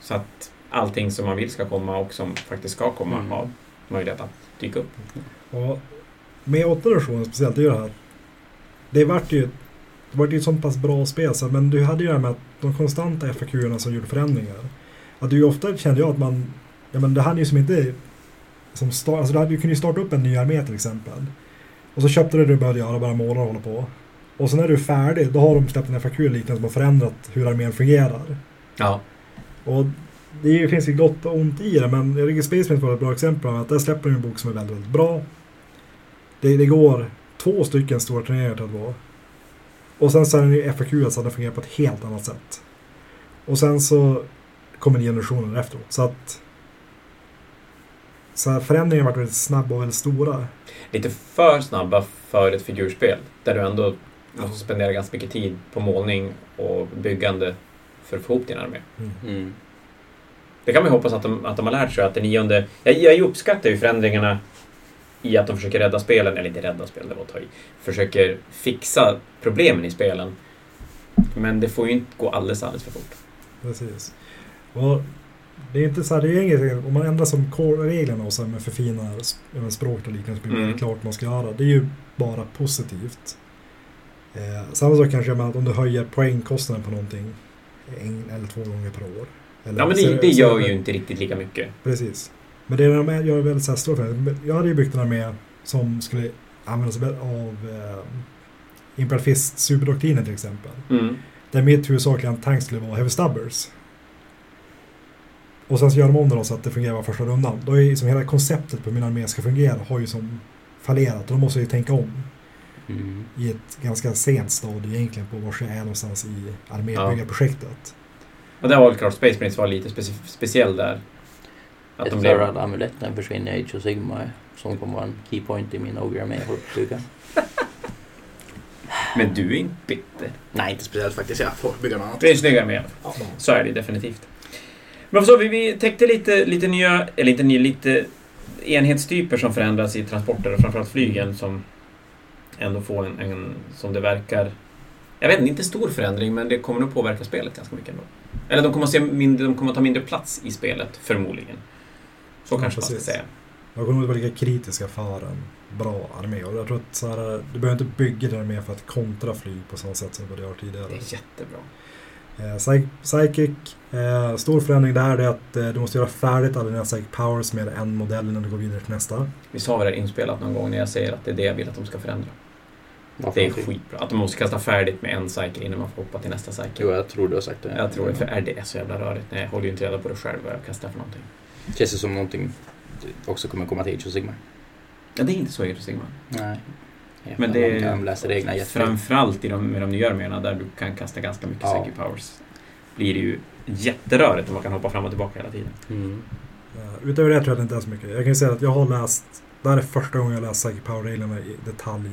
Så att allting som man vill ska komma och som faktiskt ska komma Mm. har möjlighet att dyka upp. Och med åttonde versionen speciellt, det är ju det här. Det vart ju, det vart ju ett sånt pass bra spel, så, men du hade ju det här med att de konstanta FAQ-erna som gjorde förändringar. Att du ofta kände jag att man, ja men det hade ju som inte, som start, alltså du, hade, du kunde ju starta upp en ny armé till exempel. Och så köpte du det du började göra, bara måla och hålla på. Och sen när du är färdig, då har de släppt en FAQ liknande som har förändrat hur armén fungerar. Ja. Och det finns ju gott och ont i det, men jag tycker Space Marines var ett bra exempel. av Att där släpper de en bok som är väldigt, väldigt bra. Det, det går två stycken stora turneringar till att vara. Och sen så är den ju FAQ så att den fungerar på ett helt annat sätt. Och sen så kommer generationer efteråt. Så att så förändringen har varit väldigt snabba och väldigt stora. Lite för snabba för ett figurspel, där du ändå måste spendera ganska mycket tid på målning och byggande för att få ihop din armé. mm. Det kan man ju hoppas att de, att de har lärt sig att det nionde... Jag, jag uppskattar ju förändringarna i att de försöker rädda spelen, eller inte rädda spelen, det var att ta i. Försöker fixa problemen i spelen. Men det får ju inte gå alldeles, alldeles för fort. Precis. Och det är inte så här, det är inget, om man ändrar som core-reglerna och med förfinar språk och liknande så blir det Mm. klart man ska göra. Det är ju bara positivt. Eh, samma sak kanske med att om du höjer poängkostnaden på någonting en eller två gånger per år. Eller, Ja, men det, det gör ju inte riktigt lika mycket. Precis. Men det är de är- gör väldigt så här stora förändringar. Jag hade ju byggt en armé som skulle använda sig av eh, Imperial Fist superdoktrinen till exempel. Mm. Där mitt huvudsakliga tank skulle vara Heavy Stubbers. Och sen så gör de om det då så att det fungerar var första rundan. Då är ju som hela konceptet på min armé ska fungera har ju som fallerat. Och då måste jag ju tänka om Mm. i ett ganska sent stadie egentligen på var jag är någonstans i Ja. armébyggarprojektet. Och där klart Space Marines var lite speci speciell där. Att de blev... Thirad amuletten försvinner i Age of Sigmar. Som kommer vara en keypoint i min Ogre med bygga. *laughs* Men du är inte bitter. Nej, inte speciellt faktiskt. Jag får bygga något annat. Det är en snygg armé. Så är det definitivt. Men så, vi, vi täckte lite, lite nya, eller inte nya, lite enhetstyper som förändras i transporter och framförallt flygen som ändå får en, en som det verkar, jag vet inte, inte stor förändring men det kommer nog påverka spelet ganska mycket ändå. Eller de kommer att, se mindre, de kommer att ta mindre plats i spelet, förmodligen. Så Ja, kanske man ska precis. säga. Jag kommer nog vara lika kritiska för en bra armé. Och jag tror att så här, du behöver inte bygga din armé för att kontra flyg på samma sätt som du gör tidigare. Det är jättebra. Eh, Psy- Psychic, eh, stor förändring där är att eh, du måste göra färdigt alla dina Psychic Powers med en modell innan du går vidare till nästa. Vi sa väl det inspelat någon gång när jag säger att det är det jag vill att de ska förändra. Varför Det är inte? skitbra. Att de måste kasta färdigt med en cycle innan man får hoppa till nästa cycle. Jo, jag tror du har sagt det. Jag tror det, för är det så jävla rörigt? Nej, jag håller ju inte reda på det själv vad jag kastar för någonting. Känns det som någonting också kommer komma till Age of Sigmar? Ja, det är inte så Age of Sigmar. Nej. Ja, Men det de reglerna jättebra. Framförallt i de, med de nya arméerna där du kan kasta ganska mycket Ja. psychic powers. Blir det ju jätterörigt om man kan hoppa fram och tillbaka hela tiden. Mm. Eh, utöver det tror jag att det inte är så mycket. Jag kan ju säga att jag har läst, det här är första gången jag läst Psychic Power-reglerna i detalj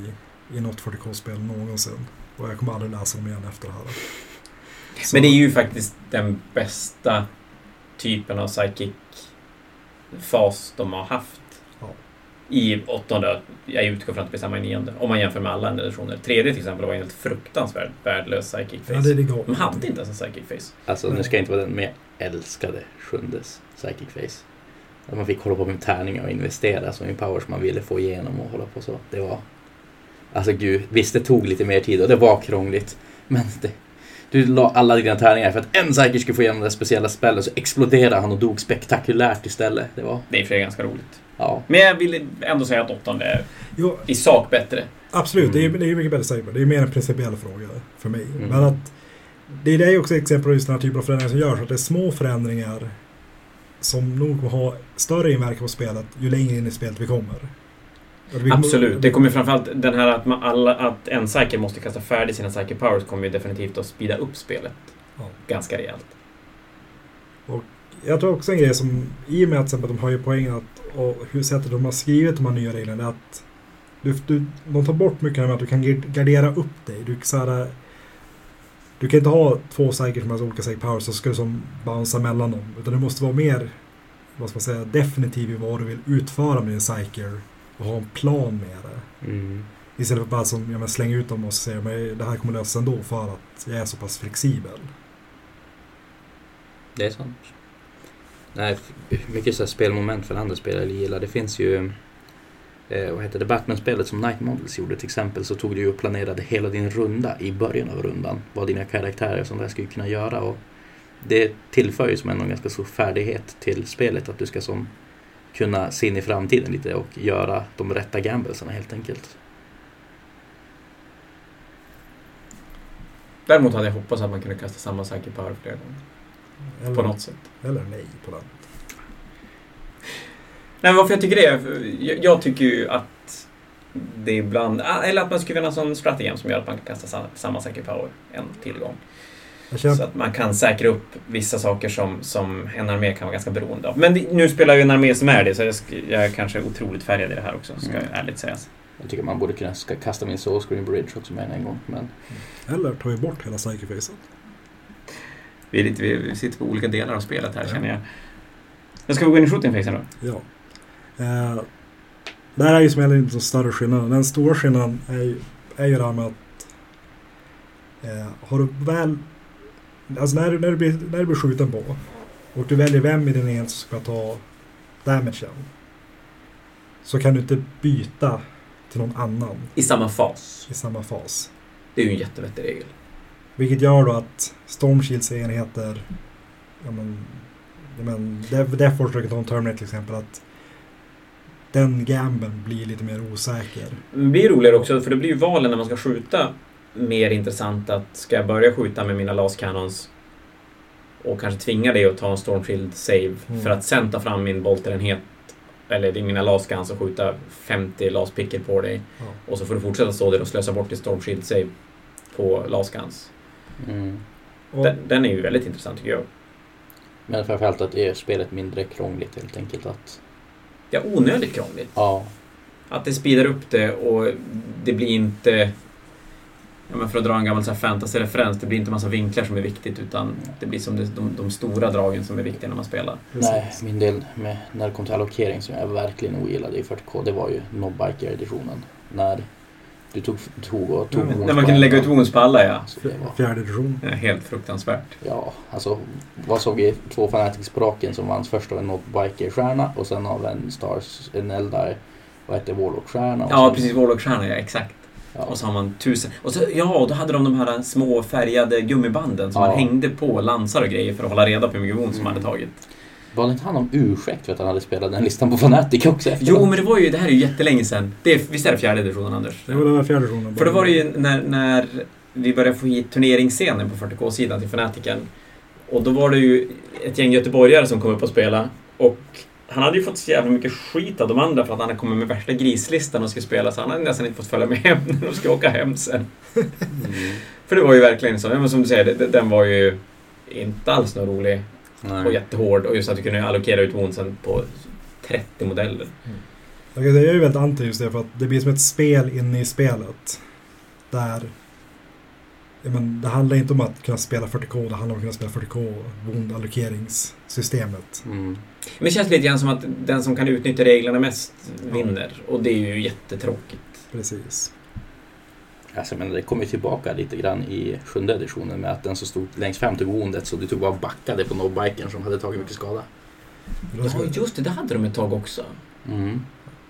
i något 40K-spel någonsin. Och jag kommer aldrig läsa dem igen efter det här. Så- Men det är ju faktiskt den bästa typen av psychic fas de har haft. Ja. I åttonde, jag utgår från att det blir samma i nionde, om man jämför med alla andra editioner. Tredje till exempel var en helt fruktansvärt värdelös psychic Ja, face. det, det går. De hade inte ens en psychic face. Alltså, nu ska jag inte vara den, men jag älskade sjundes Psychic Face. Där man fick hålla på med tärningar och investera som i powers man ville få igenom och hålla på så. Det var... Alltså gud, visst det tog lite mer tid och det var krångligt. Men det, du la alla dina tärningar för att en Psychic skulle få igenom det speciella spelet så exploderade han och dog spektakulärt istället. Det var... Det är för ganska roligt. Ja. Men jag vill ändå säga att åttonde är Jo, i sak bättre. absolut, det är Mm. det är ju mycket bättre Cyber. Det är mer en principiell fråga för mig. Mm. Men att det är det är också exempel på just den här typen av förändringar som görs. Att det är små förändringar som nog kommer ha större inverkan på spelet ju längre in i spelet vi kommer. Absolut. Det kommer framförallt den här att, man alla, att en cycle måste kasta färdigt sina cycle powers kommer ju definitivt att speeda upp spelet. Ja. Ganska rejält. Jag tror också en grej som, i och med att, de har ju poängen att, och hur sättet de har skrivit de här nya reglerna, är att du, du, de tar bort mycket av att du kan gard- gardera upp dig. Du, så här, du kan inte ha två cycles som har olika cycle powers så ska du som bouncea mellan dem. Utan du måste vara mer, vad ska man säga, definitiv i vad du vill utföra med din cycle och ha en plan med det. Mm. Istället för bara som, ja, men slänga ut dem och säga att det här kommer lösa ändå för att jag är så pass flexibel. Det är sant. Nej, mycket så här spelmoment för andra spelare gillar. Det finns ju... Eh, vad heter det? Batman-spelet som Night Models gjorde till exempel så tog du ju och planerade hela din runda i början av rundan. Vad dina karaktärer som där skulle kunna göra. Och det tillför ju som en ganska stor färdighet till spelet att du ska som kunna se in i framtiden lite och göra de rätta gamblesarna helt enkelt. Däremot hade jag hoppats att man kunde kasta samma cycle power flera gånger. Eller, På något sätt. eller nej på den. Nej, men varför jag tycker det? Jag, jag tycker ju att det ibland... ah, Eller att man skulle kunna ha en sån strategi som gör att man kan kasta sa- samma cycle power en tillgång. Så att man kan säkra upp vissa saker som, som en armé kan vara ganska beroende av. Men det, nu spelar jag ju en armé som är det, så jag, jag är kanske otroligt färgad i det här också, ska Mm. ärligt sägas. Jag tycker man borde kunna ska kasta min Soul Screen Bridge också med en gång. Men Eller tar vi bort hela psykefacet. Vi, är lite, vi sitter på olika delar av spelet här, känner jag. Men ska vi gå in i shooting facen då? Ja. Eh, det här är ju som heller inte så större skillnad. Den stora skillnaden är ju, är ju det här med att eh, har du väl Alltså när du, när, du blir, när du blir skjuten på och du väljer vem i din enhet som ska ta damagen så kan du inte byta till någon annan I samma fas. i samma fas. Det är ju en jättevettig regel. Vilket gör då att Stormshields enheter, ja men, ja men Death Force Rocket Terminate till exempel, att den gamblen blir lite mer osäker. Det blir roligare också, för det blir ju valen när man ska skjuta mer intressant att ska jag börja skjuta med mina las cannons och kanske tvinga dig att ta en Stormfield save Mm. för att sen ta fram min bolterenhet eller det är mina las cannons och skjuta 50 las picker på dig Ja. och så får du fortsätta stå där och slösa bort ditt Stormshield save på las cannons. mm. Den, den är ju väldigt intressant tycker jag. Men framförallt att det gör spelet mindre krångligt helt enkelt. Att, är onödigt krångligt. ja, Att det speedar upp det och det blir inte... Ja, men för att dra en gammal fantasy-referens, det blir inte massa vinklar som är viktigt utan det blir som det, de, de stora dragen som är viktiga när man spelar. nej, min del med, när det kom till allokering som jag verkligen ogillade i 40K, det var ju Nobbiker-editionen. När du tog, tog och tog Mm. wounds När man kunde lägga ut wounds på alla ja. Det var, Fjärde edition. Är helt fruktansvärt. ja, alltså vad såg vi? Två Fanatics på raken som vanns först av en Nobbiker-stjärna och sen av en Stars, en Eldar, vad hette Warlock-stjärna. Ja, sen- precis. Warlock-stjärna, ja exakt. Ja. Och så har man tusen... Och så, ja, då hade de de här små färgade gummibanden som Ja. man hängde på lansar och grejer för att hålla reda på hur mycket wounds som Mm. hade tagit. Var det inte han om ursäkt för att han hade spelat den listan på Fnatic också efter? Jo, men det var ju... Det här är ju jättelänge sedan. Det är, visst är det fjärde editionen, Anders? Det var den här fjärde versionen. För då var det ju när, när vi började få hit turneringsscenen på 40K-sidan till Fanatiken. Och då var det ju ett gäng göteborgare som kom upp och spela. Och han hade ju fått så jävla mycket skit av de andra för att han hade kommit med värsta grislistan och skulle spela. Så han hade nästan inte fått följa med hem när de skulle åka hem sen. Mm. För det var ju verkligen så. Men som du säger, det- den var ju inte alls någon rolig och Nej. jättehård. Och just att du kunde allokera ut woundsen på 30 modeller. Okej, det är ju väldigt anti just det för att det blir som ett spel inne i spelet. Där ja, men, det handlar inte om att kunna spela 40K, det handlar om att kunna spela 40K, allokeringssystemet. Mm. Men det känns lite grann som att den som kan utnyttja reglerna mest vinner. Och det är ju jättetråkigt. Precis. Alltså, men det kommer ju tillbaka lite grann i sjunde editionen med att den som stod längst fram tog woundet så du tog bara backade på nobbiken som hade tagit mycket skada. Ja, just det. Det hade de ett tag också. Mm.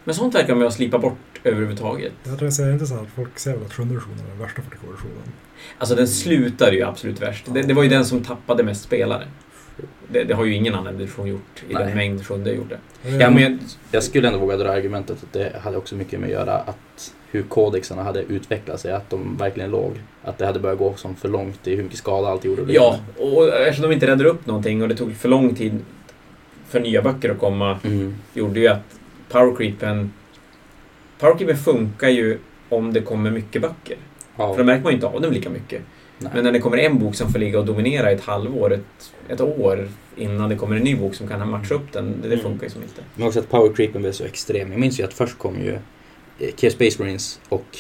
Men sånt verkar de ju ha slipat bort överhuvudtaget. Jag tror jag säger inte så att folk säger väl att sjunde versionen är den värsta 40K-versionen. Alltså den slutade ju absolut värst. Det, det var ju den som tappade mest spelare. Det, det har ju ingen annan edition gjort i Nej. den mängd sjunde gjorde. Ja, men- men jag skulle ändå våga dra argumentet att det hade också mycket med att göra att hur kodexarna hade utvecklat sig, att de verkligen låg. Att det hade börjat gå som för långt i hur mycket skada allt gjorde. Ja, och eftersom de inte räddade upp någonting och det tog för lång tid för nya böcker att komma Mm. gjorde ju att powercreepen... Powercreepen funkar ju om det kommer mycket böcker. Ja. För då märker man ju inte av dem lika mycket. Nej. Men när det kommer en bok som får ligga och dominera ett halvår, ett, ett år innan det kommer en ny bok som kan matcha upp den, det, det Mm. funkar ju som inte. Men också att powercreepen blev så extrem. Jag minns ju att först kom ju eh, Chaos Space Marines och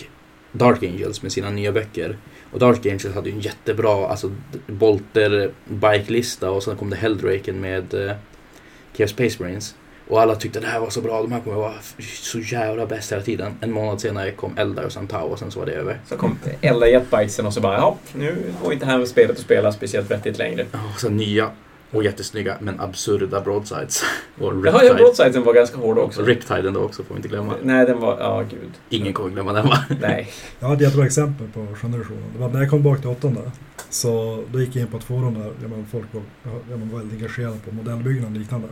Dark Angels med sina nya böcker. Och Dark Angels hade ju en jättebra alltså, Bolter bike-lista och sen kom det Helldraken med eh, Space Marines. Och alla tyckte det här var så bra, de här kommer vara så jävla bäst hela tiden. En månad senare kom Eldar och sen Tau och sen så var det över. Så kom Ella Jetbitesen och så bara, ja, nu går inte här med spelet att spela speciellt vettigt längre. Och sen nya och jättesnygga men absurda broadsides. *laughs* Och Jaha, ja, Riptide. Broadsidesen var ganska hård också. Riptiden då också får vi inte glömma. Nej, den var, ja gud. Ingen kommer glömma den va? *laughs* Nej. Jag hade ett jättebra exempel på versionen. Det var när jag kom tillbaka till åttonde. Så då gick jag in på ett forum där ja, men folk var, ja, men var väldigt engagerade på modellbyggnader och liknande.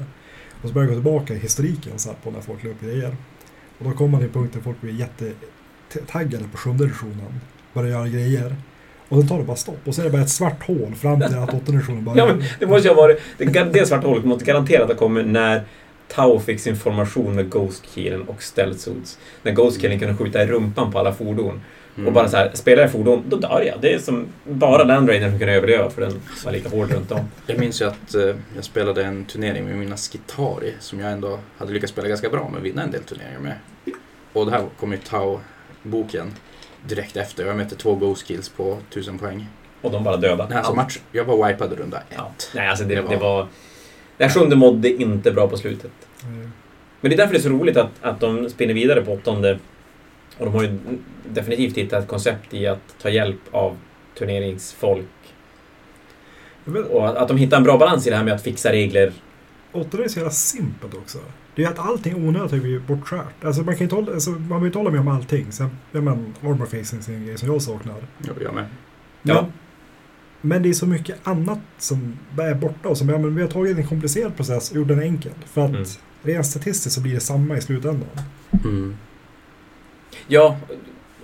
Och så började jag gå tillbaka i historiken så här, på när folk la upp grejer. Och då kom man till en punkt där folk blev jättetaggade på sjunde editionen. Började göra grejer. Och sen tar det bara stopp. Och så är det bara ett svart hål fram till att åttonde editionen börjar. *laughs* Ja, men det måste ju ha varit... Det, det svarta hålet måste garanterat ha kommit när Tau fick sin formation med Ghost Killen och Stealth Suits. När Ghost Killen kunde skjuta i rumpan på alla fordon. Mm. Och bara så här, spelar jag fordon, då dör jag. Det är som bara Land Raidern som kunde överleva för den var lika hård runt om. Jag minns ju att eh, jag spelade en turnering med mina Skitari som jag ändå hade lyckats spela ganska bra med, vinna en del turneringar med. Och det här kom ju Tau-boken direkt efter. Jag mötte två Ghost Kills på 1000 poäng. Och de bara döda. Nej, alltså match, jag var wipad runda ett. Ja. Nej, alltså det, Det det var- var... Det här sjunde mådde inte bra på slutet. Eh, Men det är därför det är så roligt att, att de spinner vidare på åttonde. Och de har ju definitivt hittat ett koncept i att ta hjälp av turneringsfolk. Och att, att de hittar en bra balans i det här med att fixa regler. Åttonde är så jävla simpelt också. Det är att allting onödigt har blivit bortskärt. Alltså man kan inte hålla, alltså, man behöver inte hålla med om allting. Sen, ja men, armor facing är en grej som jag saknar. Jo, jag med. Men, Ja. men det är så mycket annat som är borta och som, ja, men vi har tagit en komplicerad process och gjort den enkel. För att Mm. rent statistiskt så blir det samma i slutändan. Mm. Ja,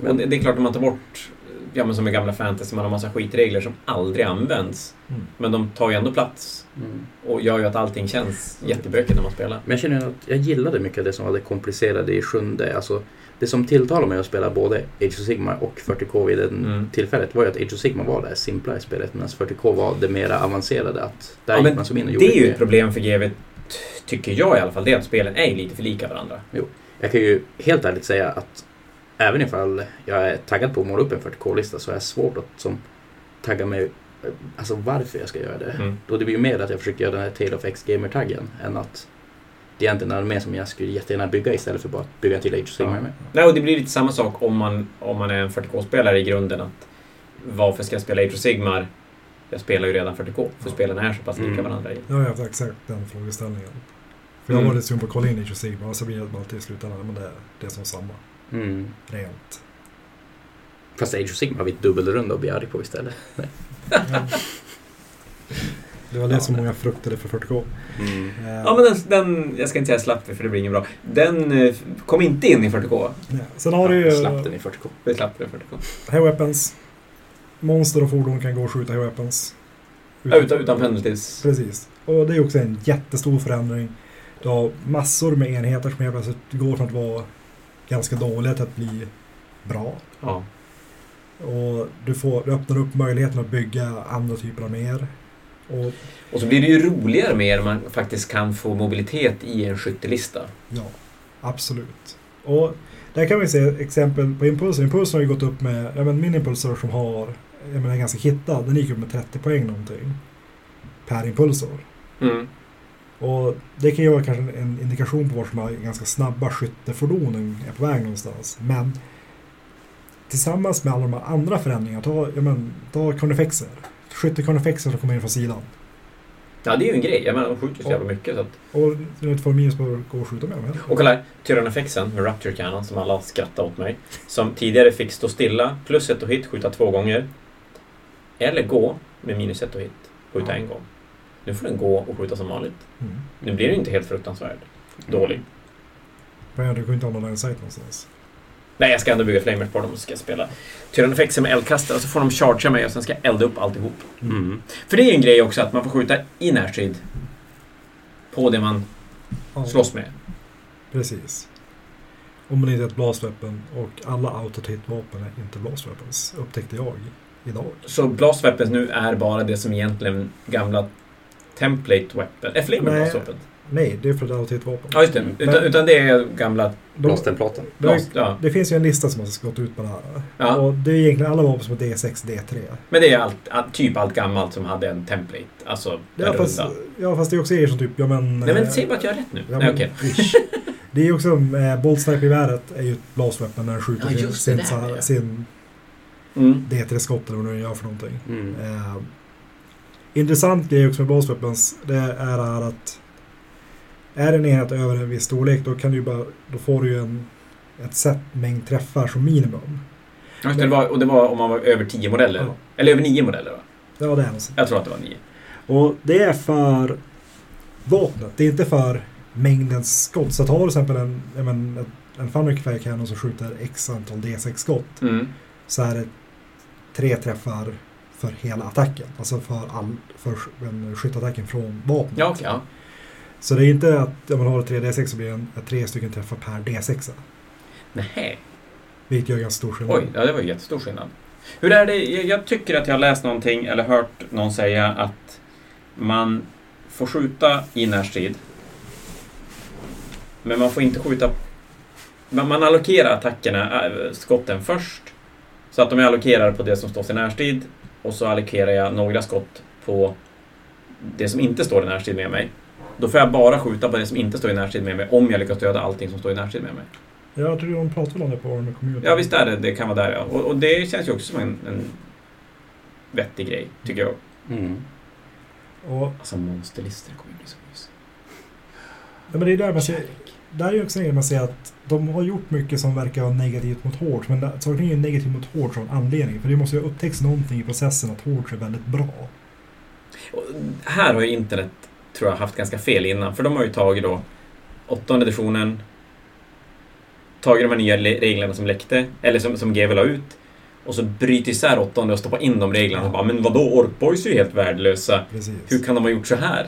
men det, är klart att man tar bort, ja men som i gamla fantasy, man har massa skitregler som aldrig används. Mm. Men de tar ju ändå plats Mm. och gör ju att allting känns jättebökigt när man spelar. Men jag känner att jag gillade mycket det som var det komplicerade i sjunde. Alltså, det som tilltalade mig att spela både Age of Sigma och 40K vid det Mm. tillfället var ju att Age of Sigma var det simpla i spelet medan 40K var det mera avancerade. Att där Ja, gick man som in och gjorde Det är ju ett problem för GW, tycker jag i alla fall, det är att spelen är lite för lika varandra. Jag kan ju helt ärligt säga att även ifall jag är taggad på att måla upp en 40K-lista så är det svårt att som, tagga mig alltså varför jag ska göra det. Mm. Och det blir ju mer att jag försöker göra den här Tale of X-gamer-taggen än att det egentligen är mer som jag skulle jättegärna bygga istället för bara att bygga till Age of Sigma Ja. med. Nej, och det blir lite samma sak om man, om man är en 40K-spelare i grunden. att Varför ska jag spela Age of Sigmar? Jag spelar ju redan 40K, för spelen är så pass lika Mm. varandra. i. Jag har exakt den frågeställningen. För jag Mm. var lite sugen på att kolla in Age of Sigma och så blir det alltid i slutändan, men det, det är som samma. Mm. Rent. Fast Age of Sigmar har vi ett dubbelrunda att bli arg på istället. Ja. Det var det som många fruktade för 40K. Mm. Eh, Ja, men den, den, jag ska inte säga slapp det för det blir inget bra. Den eh, kom inte in i 40K. ja. Sen har du ju Slapp den i 40K. Vi slapp det i 40K. High Weapons. Monster och fordon kan gå och skjuta High Weapons. Ja, utan, utan penalties. Precis. Och det är också en jättestor förändring. Du har massor med enheter som helt plötsligt går från att vara ganska dåliga till att bli bra. Ja. Och du, får, du öppnar upp möjligheten att bygga andra typer av mer. Och Och så blir det ju roligare med när man faktiskt kan få mobilitet i en skyttelista. ja, absolut. Och där kan vi se exempel på impulser. Impulser har ju gått upp med, ja men min impulsor som har, jag menar är ganska hittad, den gick upp med 30 poäng någonting. Per impulsor. Mm. Och det kan ju vara kanske en indikation på var som är ganska snabba skyttefordonen är på väg någonstans. Men tillsammans med alla de här andra förändringarna, ta, ja men, ta Carnifexer. Skyttekarnifexer som kommer in från sidan. Ja, det är ju en grej. Jag menar, de skjuter så jävla mycket. Så att... Och inte får minus på att gå och skjuta med dem. Och kolla här, Tyrannofexen med Rapture Cannon som alla skrattade åt mig. Som tidigare fick stå stilla, plus ett och hit, skjuta två gånger. Eller gå med minus ett och hit, skjuta en gång. Nu får den gå och skjuta som vanligt. Mm. Nu blir den inte helt fruktansvärd dålig. Men du kan inte ha någon sight någonstans. Nej, jag ska ändå bygga flamers på dem och ska spela Tyrannofexen med eldkastare och så får de chargea mig och sen ska jag elda upp alltihop. Mm. För det är ju en grej också att man får skjuta i närstrid på det man Ja, slåss med. Precis. Om man inte är ett blast weapon och alla auto-hit-vapen är inte blast weapons, upptäckte jag idag. Så blast weapons nu är bara det som egentligen gamla template weapon... Är flamer Nej. blast weapon? Nej, det är för ett auto-hit-vapen. Ja, just det. Utan, Men- utan det är gamla Blåstenplåten. det. Ja. det finns ju en lista som har gått ut på det här. Ja. Och det är egentligen alla vapen som är D6, D3. Men det är allt, typ allt gammalt som hade en template. Alltså Ja fast, runda. ja, fast det är också er som typ, ja men... Nej men eh, säg bara att jag har rätt nu. Ja, Nej, men, okej. ish. Det är också, äh, Bolt Sniper-geväret är ju ett blast weapon när den skjuter Ja, sin, det, sin, ja. sin Mm. D3-skott eller vad den gör för någonting. Mm. Eh, intressant grej också med blast weapons, det är att är en enhet över en viss storlek då kan du bara, då får du ju en, ett set mängd träffar som minimum. Just det, var, och det var om man var över 10 modeller. Ja. Eller över 9 modeller va? Ja, det är något. Jag tror att det var 9. Och det är för vapnet, det är inte för mängden skott. Så tar du till exempel en, en Thunder Fire Cannon som skjuter x antal D6 skott Mm. så är det tre träffar för hela attacken. Alltså för, all, för en skyttattacken från vapnet. Ja, okej. ja. Så det är inte att om man har 3 D6 så blir det en, tre stycken träffar per D6. Nähä. Vilket gör ganska stor skillnad. Oj, ja, det var ju jättestor skillnad. Hur är det? Jag, tycker att jag har läst någonting eller hört någon säga att man får skjuta i närstrid. Men man får inte skjuta... Man, man allokerar attackerna, äh, skotten först. Så att de är allokerade på det som står i närstrid. Och så allokerar jag några skott på det som inte står i närstrid med mig. Då får jag bara skjuta på det som inte står i närstrid med mig om jag lyckas döda allting som står i närstrid med mig. Jag tror de pratade om det på med community. Ja, visst är det. Det kan vara där ja. Och, och det känns ju också som en, en vettig grej, tycker jag. Mm. Och, Alltså monsterlistor kommer bli så mys. ja, men det är där man ser, där är ju också en grej man ser att de har gjort mycket som verkar vara negativt mot Hordes. Men saken är negativt mot Hordes av anledning. För det måste ju ha upptäckts någonting i processen att Hordes är väldigt bra. Och här har ju internet, tror jag, haft ganska fel innan. För de har ju tagit då åttonde editionen, tagit de här nya le- reglerna som läckte, eller som, som GW la ut. Och så bryter isär åttonde och stoppar in de reglerna. Och bara, men vadå, Orkboys är ju helt värdelösa. Precis. Hur kan de ha gjort så här?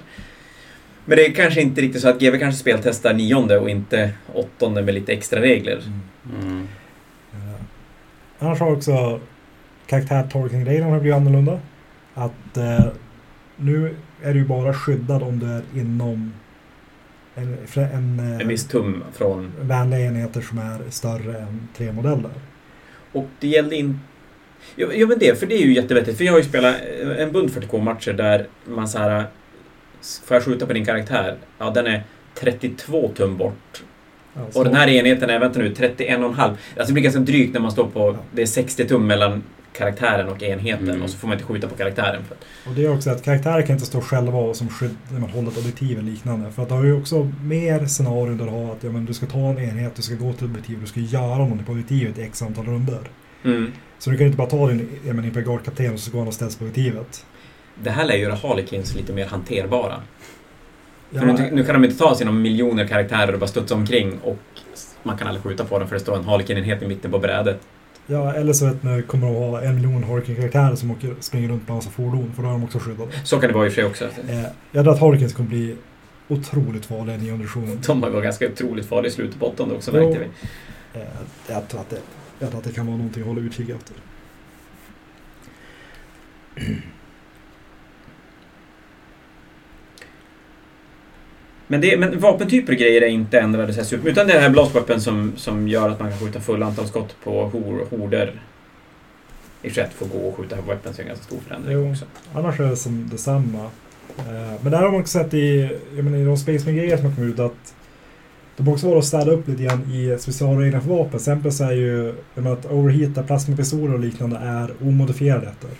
Men det är kanske inte riktigt så att GW kanske speltestar nionde och inte åttonde med lite extra regler. Mm. Mm. Annars har också karaktär-tolkning-reglerna blivit annorlunda. Att eh, nu är du bara skyddad om du är inom en, en, En viss tum från... vänliga enheter som är större än tre modeller. Och det gällde inte... Ja, ja men det, för det är ju jättevettigt. För jag har ju spelat en bunt 40k-matcher där man så här... Får jag skjuta på din karaktär? Ja, den är 32 tum bort. Alltså, Och den här enheten är, vänta nu, 31,5. Alltså det blir ganska drygt när man står på... Ja. Det är 60 tum mellan karaktären och enheten Mm. och så får man inte skjuta på karaktären. För. Och det är också att karaktärer kan inte stå själva och som skydd när man håller ett objektiv eller liknande. För att det har ju också mer scenarion där du har att ja, men du ska ta en enhet, du ska gå till objektiv, du ska göra någonting på objektivet i x antal runder. Mm. Så du kan inte bara ta din ja, men, Imperial-kapten och så går han och ställs på aktivet. Det här lär göra Harlequins lite mer hanterbara. Ja, För nu, nu kan de inte ta sina miljoner karaktärer och bara studsa omkring och man kan aldrig skjuta på dem för det står en Harlequin-enhet i mitten på brädet. ja, eller så vet ni, kommer de ha en miljon Harlequin-karaktärer som åker, springer runt på en massa fordon, för då är de också skyddade. Så kan det vara i och för sig också. Eh, jag tror att Harlequins kommer bli otroligt farliga i nionde editionen. De var ganska otroligt farliga i slutet på åttonde också märkte vi. Eh, jag, tror att det, jag tror att det kan vara någonting att hålla utkik efter. Men, det, men vapentyper och grejer är inte ändrade så super, utan det är den här blast weapon som, som gör att man kan skjuta full antal skott på hor, horder. I och för att få gå och skjuta weapons är en ganska stor förändring Jo. också. Annars är det som detsamma. Eh, men där har man också sett i, jag menar, i de Space Marine-grejer som har kommit ut att de också varit och städat upp lite grann i specialreglerna för vapen. Till exempel så är ju menar, att overheata plasmapistoler och liknande är omodifierade ettor.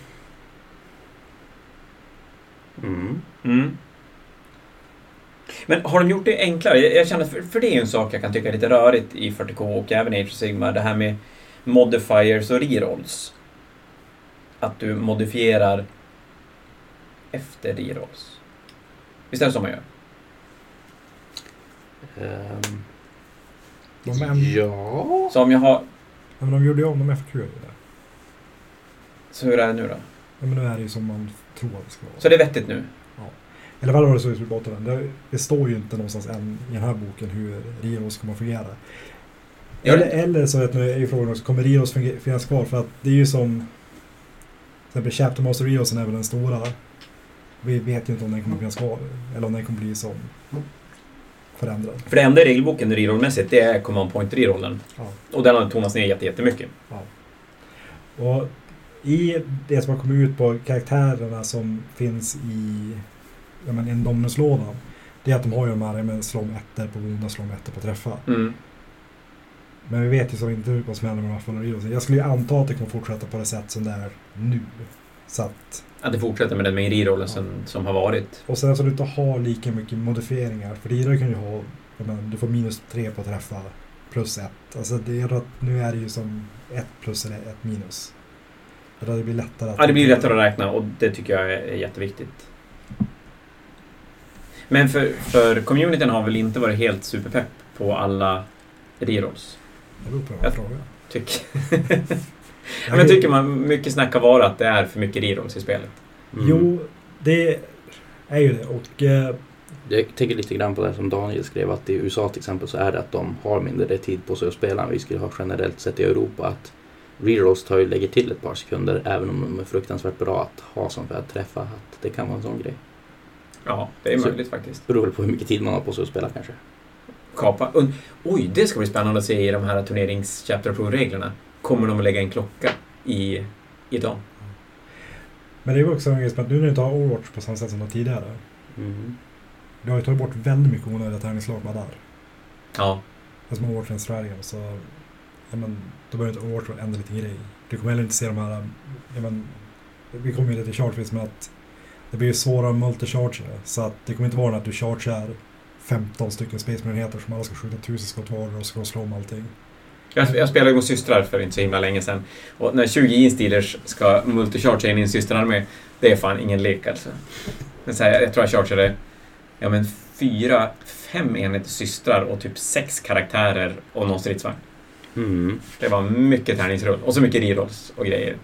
Mm. Mm. Men har de gjort det enklare? Jag, jag känner, för, för det är ju en sak jag kan tycka är lite rörigt i 40K och även i Age of Sigmar, det här med modifiers och rerolls. Att du modifierar efter rerolls. Visst är det så man gör? Ehm, De, ja. Så om jag har... ja, men de gjorde ju om de FQ. i det. Så hur är det nu då? Ja, men nu är det ju som man tror att det ska vara. Så det är vettigt nu? I alla fall var det så i slutbotten. Det, det står ju inte någonstans än i den här boken hur Riros kommer att fungera. Eller, eller så vet nu är ju frågan också, kommer funge- finnas kvar? För att det är ju som... Till exempel Chapter Master Rirosen är väl den stora. Vi vet ju inte om den kommer att finnas kvar. Eller om den kommer bli som förändrad. För det enda i regelboken rerollmässigt, det är command point rerollen. Ja. Och den har tonats ner jätte- jättemycket. Och i det som har kommit ut på karaktärerna som finns i ja, men, Indominus-lådan. Det är att de har ju de här med slå om ettor på onda, slå om ettor på träffa. Mm. Men vi vet ju så inte vad som händer med de här fulla Rirosen. Jag skulle ju anta att det kommer fortsätta på det sätt som det är nu. Så att, Att det fortsätter med den med rerollen som, som har varit. och sen så du inte har lika mycket modifieringar. För Riro kan ju ha, menar, du får minus tre på träffa plus ett. Alltså det är att nu är det ju som ett plus eller ett minus. Det blir lättare att... Ja, det blir lättare att räkna och det tycker jag är jätteviktigt. Men för, för communityn har väl inte varit helt superpepp på alla rerolls? Det beror på vad Jag- man frågar. Tyck. *laughs* Men jag tycker man, mycket snack har varit att det är för mycket rerolls i spelet. Mm. Jo, det är ju det. Och eh, Jag tänker lite grann på det som Daniel skrev att i USA till exempel så är det att de har mindre tid på sig att spela än vi skulle ha generellt sett i Europa. Att rerolls tar ju lägger till ett par sekunder även om de är fruktansvärt bra att ha som för att träffa. Att det kan vara en sån grej. Ja, det är Så- möjligt faktiskt. Beror på hur mycket tid man har på sig att spela kanske. Kapa. Und- Oj, det ska bli spännande att se i de här turnerings pro-reglerna. Kommer de att lägga en klocka i, i dem? Men det är ju också en grej som att nu när du inte har Overwatch på samma sätt som tidigare. Mm. Du har ju tagit bort väldigt mycket onödiga tärningsslag bara där. Ja. Alltså med Overwatch i Sverige så... Ja, men, då behöver inte Overwatch vara en enda liten grej. Du kommer heller inte se de här... Ja, men, vi kommer ju lite till chargeface med att det blir ju svårare multicharge Så att det kommer inte vara att du chargear 15 stycken Space som alla ska skjuta 1000 skott var och ska slå om allting. Jag, jag spelade mot systrar för inte så himla länge sedan. Och när 20 instealers ska multicharge in i en systerarmé, det är fan ingen lek alltså. Men så här, jag tror jag chargeade ja, men fyra, fem enheter systrar och typ sex karaktärer och någon stridsvagn. Mm. Det var mycket tärningsrull och så mycket rerolls och grejer.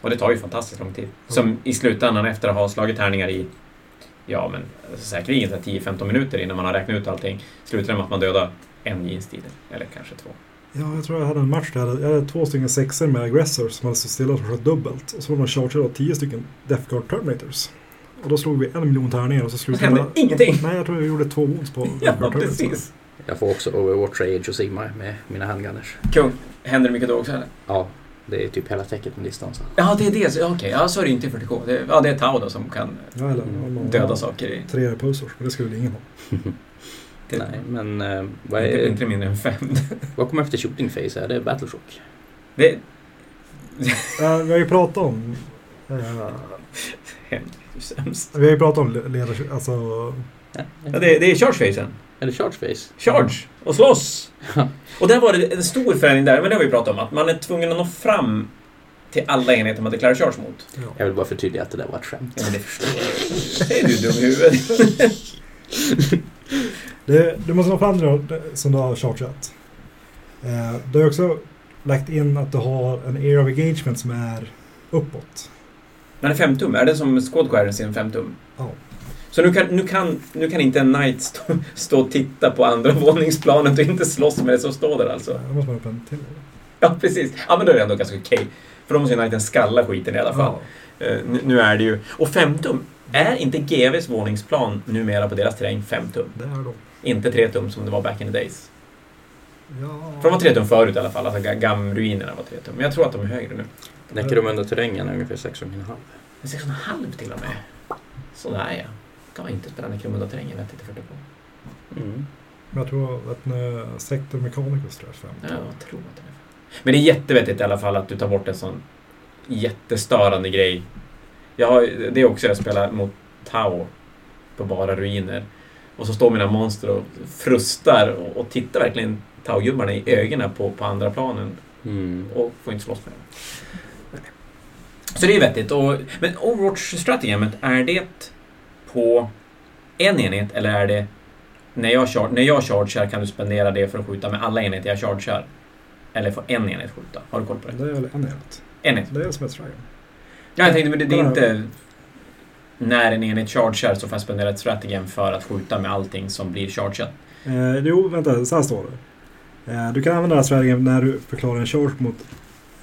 Och det tar ju fantastiskt lång tid. Som i slutändan efter att ha slagit tärningar i ja, men säkerligen så här 10-15 minuter innan man har räknat ut allting, slutar det med att man dödar en jeansdealer, eller kanske två. Ja, jag tror jag hade en match där jag hade, jag hade två stycken sexor med aggressors som hade stått stilla och sköt dubbelt. Och så var de chargeade av tio stycken Death Guard Terminators. Och då slog vi en miljon tärningar och så Det slutade hände ingenting! Nej, jag tror vi gjorde två wounds på Ja, *laughs* Death Guard Terminators. precis. Jag får också Overwatch Age och Sigma med mina handgunners. Kung. Händer det mycket då också eller? Ja, det är typ hela täcket med listan. Så. Ja, det är det. ja, Okej, ja, så är det inte i 40K. Det, ja, det är Tau då som kan Ja, eller, eller- döda saker i... Tre repulsors, men det skulle väl ingen ha. *laughs* Det, Nej, men eh, vad, inte, är, inte mindre än fem. *laughs* vad kommer efter Shooting Phase? Är det Battleshock? Det... *laughs* Ja, vi har ju pratat om... Sämst. vi har ju pratat om ledarskap, alltså... Ja, det, det är charge-facen. Eller Charge Phase? Charge! Och slåss! Och där var det en stor förändring där, men det har vi pratat om, att man är tvungen att nå fram till alla enheter man deklarerar charge mot. Ja. Jag vill bara förtydliga att det där var ett skämt. Ja, men det förstår jag. Är du dum i huvudet? *laughs* Det, du måste ha fram det som du har chargeat. Eh, du har också lagt in att du har en area of engagement som är uppåt. Den är 5 tum. Är det som Squad i en 5 tum? Ja. Så nu kan, nu, kan, nu kan inte en knight stå, stå och titta på andra våningsplanet och inte slåss med det som står där alltså? Då måste man upp en till. Ja, precis. Ja, men då är det ändå ganska okej. För då måste ju knighten skalla skiten i alla fall. Ja. Eh, nu- nu är det ju... Och 5 tum. Är inte GVs våningsplan numera på deras terräng 5 tum? Det är de. Inte 3 tum som det var back in the days. Ja. För de var 3 tum förut i alla fall. Alltså Ga- Gam-ruinerna var 3 tum. Men jag tror att de är högre nu. Necromunda terrängen är ungefär 6,5. Det är 6,5 till och med. Sådär ja. Kan man inte spela Necromunda terrängen vettigt att 40 på. Mm. Men jag tror att nu Sector Mechanicus tror jag är Ja, fem. jag tror att det är Men det är jättevettigt i alla fall att du tar bort en sån jättestörande grej. Jag har, det är också jag spelar mot Tau på bara ruiner. Och så står mina monster och frustar och, och tittar verkligen Tau-gubbarna i ögonen på, på andra planen Mm. och får inte slåss med dem. Så det är vettigt. Och, men Overwatch-strategemet, är det på en enhet eller är det när jag, char- när jag chargear kan du spendera det för att skjuta med alla enheter jag chargear? Eller får en enhet skjuta? Har du koll på det? Det är väl en enhet. En enhet? Det är som ett Dragon. Ja, jag tänkte, men det, det är inte... När en enhet chargear så får jag spendera ett strategem för att skjuta med allting som blir chargeat. Eh, jo, vänta, så här står det. Eh, du kan använda det här strategem när du förklarar en charge mot...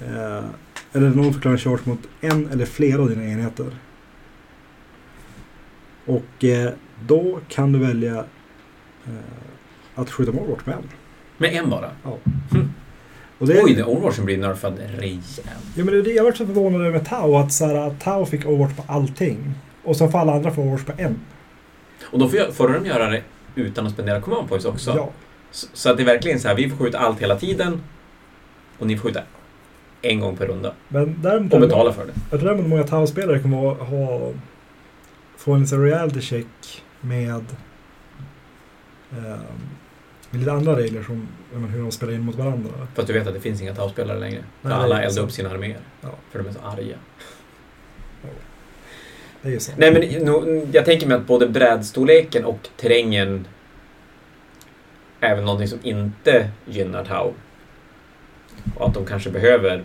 Eh, eller någon förklarar en charge mot en eller flera av dina enheter. Och eh, då kan du välja eh, att skjuta med Overwatch med en. Med en bara? Och det, Oj, det Overwatchen blir nerfad rejält. Ja, men det, jag var så förvånad över Tau att, så här, att Tau fick Overwatch på allting. Och sen får alla andra få Overwatch på en. Och då får, jag, får de göra det utan att spendera command points också. Ja. Så, så att det är verkligen så här, vi får skjuta allt hela tiden och ni får skjuta en gång per runda Men däremot, och betala för det. jag tror däremot många Tau-spelare kommer ha, ha få en reality check med, eh, med lite andra regler som menar, hur de spelar in mot varandra. För att du vet att det finns inga Tau-spelare längre. För Nej, alla eldar sant. upp sina arméer. Ja. För de är så arga. Det är ju så. Nej men no, jag tänker mig att både brädstorleken och terrängen är väl någonting som inte gynnar Tau. Och att de kanske behöver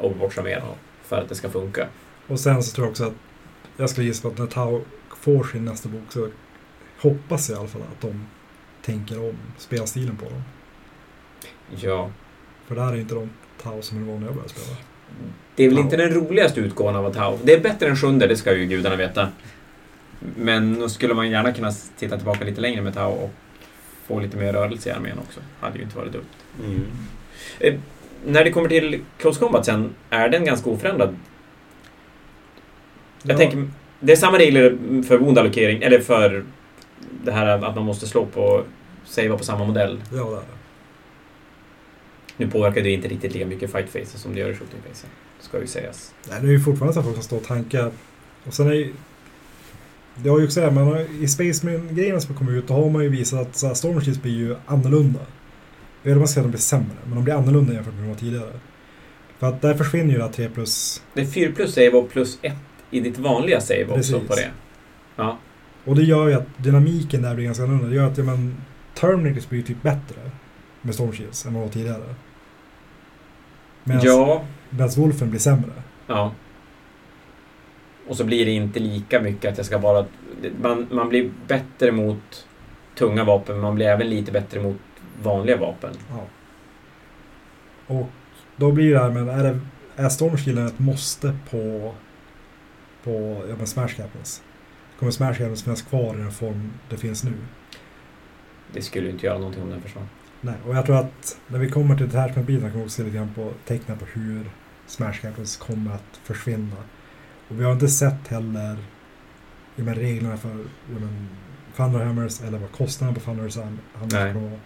Overwatcha mer för att det ska funka. Och sen så tror jag också att jag skulle gissa på att när Tau får sin nästa bok så hoppas jag i alla fall att de tänker om spelstilen på dem. Ja. För det här är inte de Tau som är vana när jag började spela. Det är väl Tau. inte den roligaste utgåvan av Tau. Det är bättre än sjunde, det ska ju gudarna veta. Men då skulle man gärna kunna titta tillbaka lite längre med Tau och få lite mer rörelse i armén också. Hade ju inte varit dumt. Mm. Eh, när det kommer till Close Combat sen, är den ganska oförändrad? Jag Ja. tänker, det är samma regler för wound-allokering, eller för det här att man måste slå på, savea på samma modell. Ja, det är det. Nu påverkar det inte riktigt lika mycket fight phases som det gör i shooting phasen. Ska ju sägas. Nej, det är ju fortfarande så att folk som står och tankar. Och sen är ju... Det har ju också det man har, i Spaceman-grejerna som kommit ut, då har man ju visat att så här, blir ju annorlunda. Jag vet inte man ska säga att de blir sämre, men de blir annorlunda jämfört med de var tidigare. För att där försvinner ju det här 3 plus. Det är 4 plus save och plus 1 i ditt vanliga save också Precis. på det. Ja. Och det gör ju att dynamiken där blir ganska annorlunda. Det gör att ja, men, Terminators blir typ bättre med Storm Shields än vad var tidigare. Medan ja. Wolfen blir sämre. Ja. Och så blir det inte lika mycket att jag ska bara... Man, man blir bättre mot tunga vapen, men man blir även lite bättre mot vanliga vapen. Ja. Och då blir det här, men är, det, är Stormskillen ett måste på, på ja, men Smash Captains? Kommer Smash Captains finnas kvar i den form det finns nu? Det skulle ju inte göra någonting om den försvann. Nej, och jag tror att när vi kommer till detachment-biten kommer vi också se lite grann på tecknen på hur Smash Captains kommer att försvinna. Och vi har inte sett heller ja, men, reglerna för ja, men, Thunderhammers eller vad kostnaden på Thunderhammers kommer vara.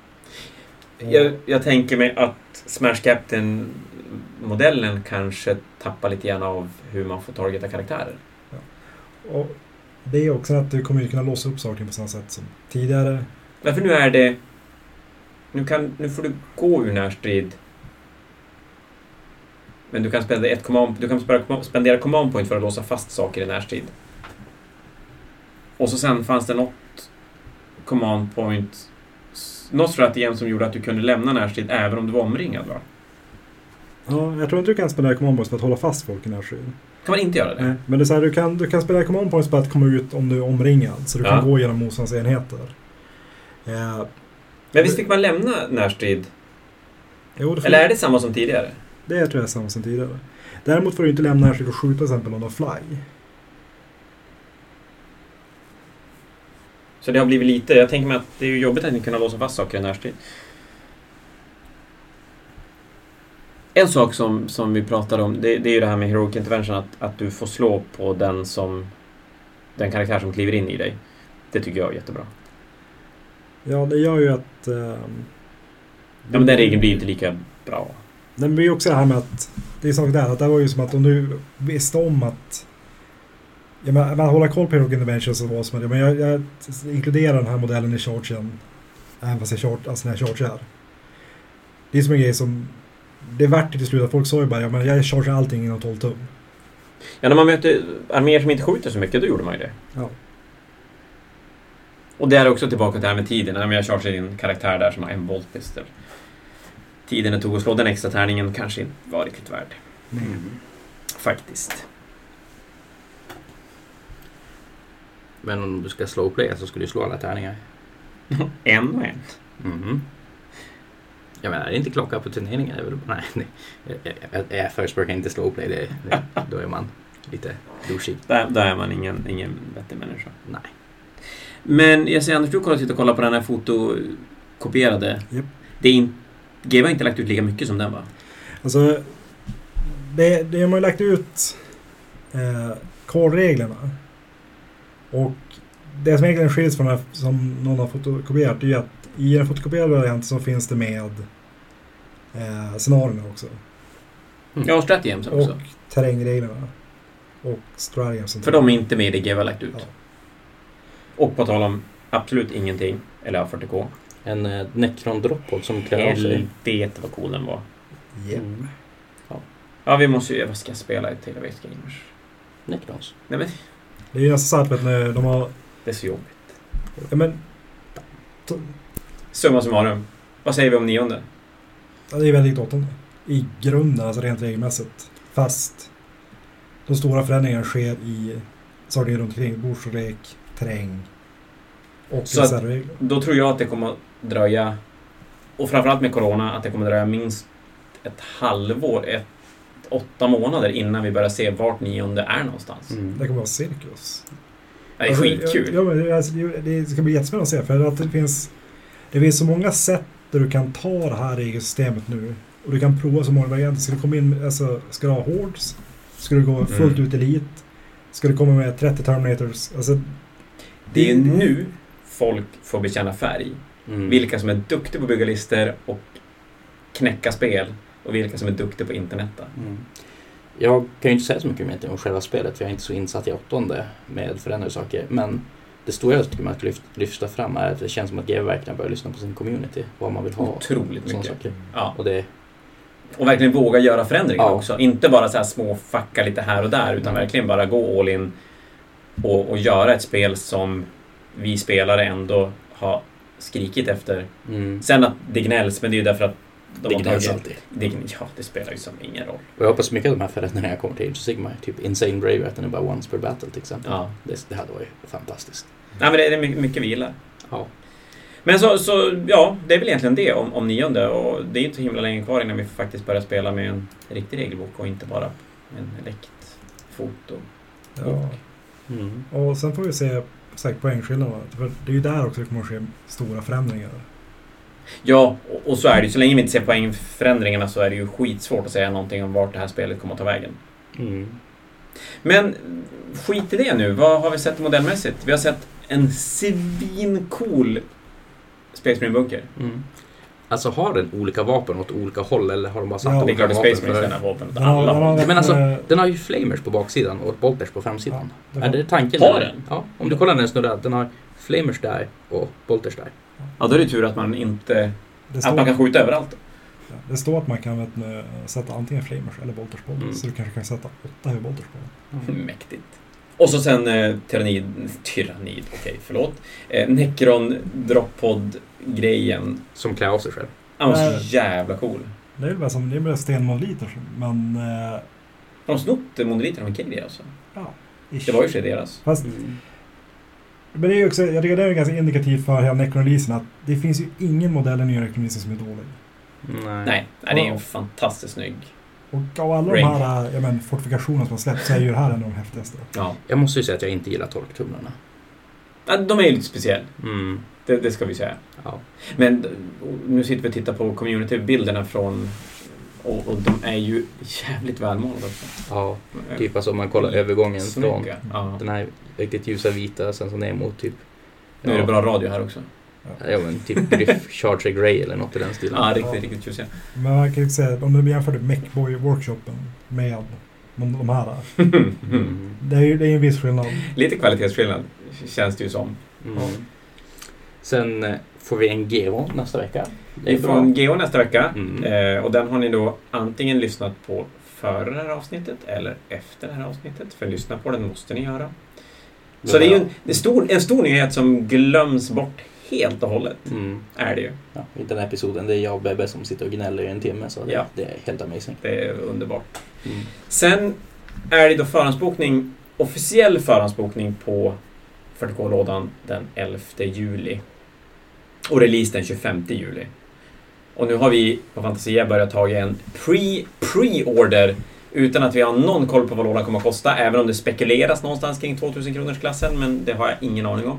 Jag, jag tänker mig att Smash Captain-modellen kanske tappar lite grann av hur man får targeta karaktärer. Och det är också att du kommer ju kunna låsa upp saker på samma sätt som tidigare. Därför nu är det... Nu, kan, nu får du gå ur närstrid Men du kan spendera, ett command, du kan spendera- command point för att låsa fast saker i närstrid. Och så sen fanns det något command point, något strategi som gjorde att du kunde lämna närstrid även om du var omringad va? Ja, jag tror inte du kan spendera command points för att hålla fast folk i närstrid. Kan man inte göra det? Nej, men det är så här, du kan, du kan spendera command points på att komma ut om du är omringad. Så du Ja. kan gå genom motståndarens enheter. Eh, Men visst fick man lämna närstrid? jo, Eller är det samma som tidigare? det tror jag är samma som tidigare. Däremot får du inte lämna närstrid och skjuta till exempel om du har fly. Så det har blivit lite, jag tänker mig att det är jobbigt att inte kunna låsa fast saker i närstrid. En sak som, som vi pratade om, det, det är ju det här med Heroic Intervention, att, att du får slå på den som den karaktär som kliver in i dig. Det tycker jag är jättebra. Ja, det gör ju att... ehm, Ja, men den regeln blir inte lika bra. Den blir ju också det här med att... Det är sak där, att det var ju som att om du visste om att... Ja, men, man håller koll på Heroic Intervention så var som ja, men jag, jag inkluderar den här modellen i chargen. Även fast jag chart, alltså när jag chargear. Det är som en grej som... Det det till slut att folk sa ju bara, ja men jag chargear allting inom 12 tum. Ja, när man möter arméer som inte skjuter så mycket, då gjorde man ju det. Ja. Och det är också tillbaka till det här med tiden. När jag chargear in en karaktär där som har en volt pistol. Tiden det tog att slå den extra tärningen kanske inte var riktigt värd. Mm. Faktiskt. Men om du ska slå play så ska du slå alla tärningar. *laughs* En och en. Mhm. Jag menar, det är inte klocka på turneringen. Väl, nej, nej. Jag, jag, jag förespråkar inte slow play. Det, det, då är man lite douchig. Där, där är man ingen, ingen vettig människa. Nej. Men jag ser Anders, du kollar och kollar på den här fotokopierade. Japp. Det är in, GW har inte lagt ut lika mycket som den va? Alltså, det, det har man ju lagt ut eh, call-reglerna. Och det som egentligen skiljs från det här som någon har fotokopierat är ju att i en fotokopierad variant så finns det med eh, scenarierna också. Mm. Ja, och Stratagems också. Och terrängreglerna. Och stratagems. För de är inte med i det GW har lagt ut. Ja. Och på tal om absolut ingenting, eller A40K. En eh, Necron Droppod som klär av sig. Helvete vad cool den var. Yep. Mm. Ja, vi måste ju... Vad ska jag spela i Telewaste Gamers? Necrons. Nej men, Det är ju nästan så att ni, de har... det är så jobbigt. Ja, men, Summa summarum. Vad säger vi om nionde? ja, det är väldigt åttande. I grunden, alltså rent regelmässigt. Fast de stora förändringarna sker i saker runt omkring. Bordstorlek, terräng och Så att- reservregler. Då tror jag att det kommer att dröja, och framförallt med Corona, att det kommer att dröja minst ett halvår, ett, åtta månader innan vi börjar se vart nionde är någonstans. Mm. Det kommer vara cirkus. Det är Alltså, skitkul. Ja, men det, alltså, det ska bli jättespännande att se. För att det finns, det finns så många sätt där du kan ta det här regelsystemet nu. Och du kan prova så många varianter. Ska du komma in, alltså, ska du ha hordes? Ska du gå fullt Mm. ut elit? Ska du komma med 30 Terminators? Alltså, Det är ju nu folk får bekänna färg. Mm. Vilka som är duktiga på att bygga listor och knäcka spel och vilka som är duktiga på interneta. Mm. Jag kan ju inte säga så mycket mer om själva spelet för jag är inte så insatt i åttonde med förändrade saker. Men det stora jag tycker man ska lyft, lyfta fram är att det känns som att GW verkligen börjar lyssna på sin community. Vad man vill ha. Otroligt mycket. saker. Ja. Och det, Och verkligen våga göra förändringar Ja. också. Inte bara så här små facka lite här och där, utan Mm. verkligen bara gå all in och, och göra ett spel som vi spelare ändå har skrikit efter. mm, Sen att det gnälls, men det är ju därför att de det tagit... alltid. Det, ja, det spelar ju som ingen roll. Och jag hoppas mycket av de här förändringarna kommer till Age of Sigma. Typ Insane Brave, att den är bara once per battle till exempel. Ja. Det, det hade varit fantastiskt. Nej, men det är mycket, mycket vi gillar. Ja. Men så, så, ja, det är väl egentligen det om, om nionde och det är inte så himla länge kvar innan vi faktiskt börjar spela med en riktig regelbok och inte bara en läckt foto. ja. Mm. Och sen får vi se säkert poängskillnaderna. För det är ju där också det kommer att ske stora förändringar. Ja, och, så är det ju. Så länge vi inte ser poängförändringarna så är det ju skitsvårt att säga någonting om vart det här spelet kommer att ta vägen. Mm. Men skit i det nu. Vad har vi sett modellmässigt? Vi har sett en svincool Space Marine Bunker. Mm. Alltså har den olika vapen åt olika håll eller har de bara satt Ja, Det är olika klart att vapen Space Marine för- ska ha vapen åt Den har- alla har håll. Men alltså, Den har ju flamers på baksidan och bolters på framsidan. det är det tanken? Har den? Ja, om du kollar när den snurrar. Den har flamers där och bolters där. Ja, då är det tur att man inte... det Att man kan skjuta överallt. det står att man kan vet, sätta antingen flamers eller den. Mm. Så du kanske kan sätta åtta på den. Mäktigt. Och så sen eh, Tyrannid, Tyrannid, okej förlåt. Eh, Necron Droppod-grejen. Som klär av sig själv. Han var så jävla cool. Det är väl som, det är väl stenmonoliter men... Eh, Har de snott monoliterna från Katie alltså? ja, ish. Det var ju för deras. Fast, men det är också, jag tycker det är ganska indikativt för hela Necronleasen att det finns ju ingen modell i nya Necronleasen som är dålig. Nej. Nej, det är en fantastiskt snygg. Och av alla Range. de här men, fortifikationerna som har släppts så är ju det här en av de häftigaste. Ja. Jag måste ju säga att jag inte gillar torktumlarna. Ja, De är ju lite speciella. Mm. Det, det ska vi säga. Ja. Men nu sitter vi och tittar på community-bilderna från... Och, och de är ju jävligt välmålade också. ja, typ alltså om man kollar övergången från Snygga. Ja. den här riktigt ljusa vita sen så ner mot typ... Nu är det bra radio här också. Ja, men typ Griff *laughs* Charger Grey eller något i den stilen. Ja, riktigt, riktigt tjusiga. Men man kan ju säga, om du jämför Mechboy-workshopen med de, här. Mm. *laughs* Det är ju det är en viss skillnad. Lite kvalitetsskillnad känns det ju som. Mm. Sen eh, får vi en GEVO nästa vecka. Det är Vi får en Geo nästa vecka. Mm. Eh, och den har ni då antingen lyssnat på före det här avsnittet eller efter det här avsnittet. För lyssna på den måste ni göra. Så det är ju en, är stor, en stor nyhet som glöms bort helt och hållet. Mm. Är det ju. Ja, I den här episoden, det är jag och Bebbe som sitter och gnäller i en timme så det, Ja. det är helt amazing. Det är underbart. Mm. Sen är det då förhandsbokning, officiell förhandsbokning på 40K-lådan den 11 juli. Och release den 25 juli. Och nu har vi på Fantasia börjat ta en pre- pre-order utan att vi har någon koll på vad lådan kommer att kosta, även om det spekuleras någonstans kring 2000 kronors klassen, men det har jag ingen aning om.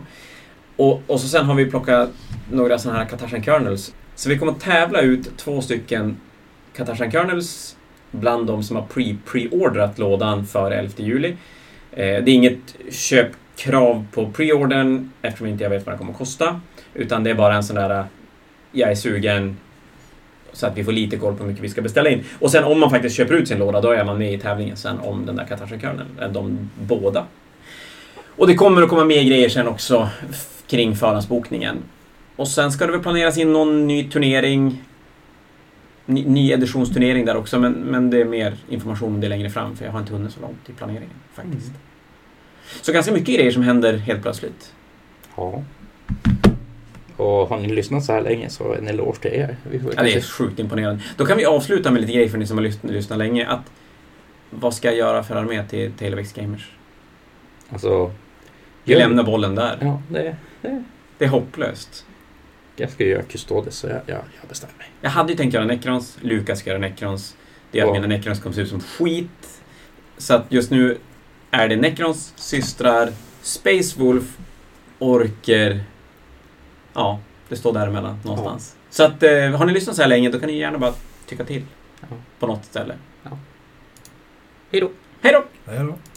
Och, och så sen har vi plockat några sådana här Katarsian Kernels. Så vi kommer att tävla ut två stycken Katarsian Kernels bland de som har pre- pre-ordrat lådan före 11 juli. Eh, det är inget köpkrav på preordern eftersom inte jag vet vad den kommer att kosta. Utan det är bara en sån där, eh, jag är sugen, så att vi får lite koll på hur mycket vi ska beställa in. Och sen om man faktiskt köper ut sin låda, då är man med i tävlingen sen om den där eh, de båda. Och det kommer att komma mer grejer sen också kring förhandsbokningen. Och sen ska det väl planeras in någon ny turnering ny, ny editionsturnering där också, men, men det är mer information om det längre fram, för jag har inte hunnit så långt i planeringen faktiskt. Mm. Så ganska mycket grejer som händer helt plötsligt. Ja. Och har ni lyssnat så här länge så en eloge till er. Vi får Ja, det är sjukt imponerande. Då kan vi avsluta med lite grejer för ni som har lyssnat, lyssnat länge. Att, vad ska jag göra för armé till Televex Gamers? Alltså... Vi lämnar bollen där. Ja, det, Det är hopplöst. jag ska göra Custodes så jag, jag, jag bestämmer mig. Jag hade ju tänkt göra Necrons, Lukas ska göra Necrons. Det är att Ja. mina Necrons kommer se ut som skit. Så att just nu är det Necrons, systrar, Space Wolf, Orker. Ja, det står däremellan någonstans. Så att eh, har ni lyssnat så här länge då kan ni gärna bara tycka till. Ja. På något ställe. Hej då! Hej då! Är då.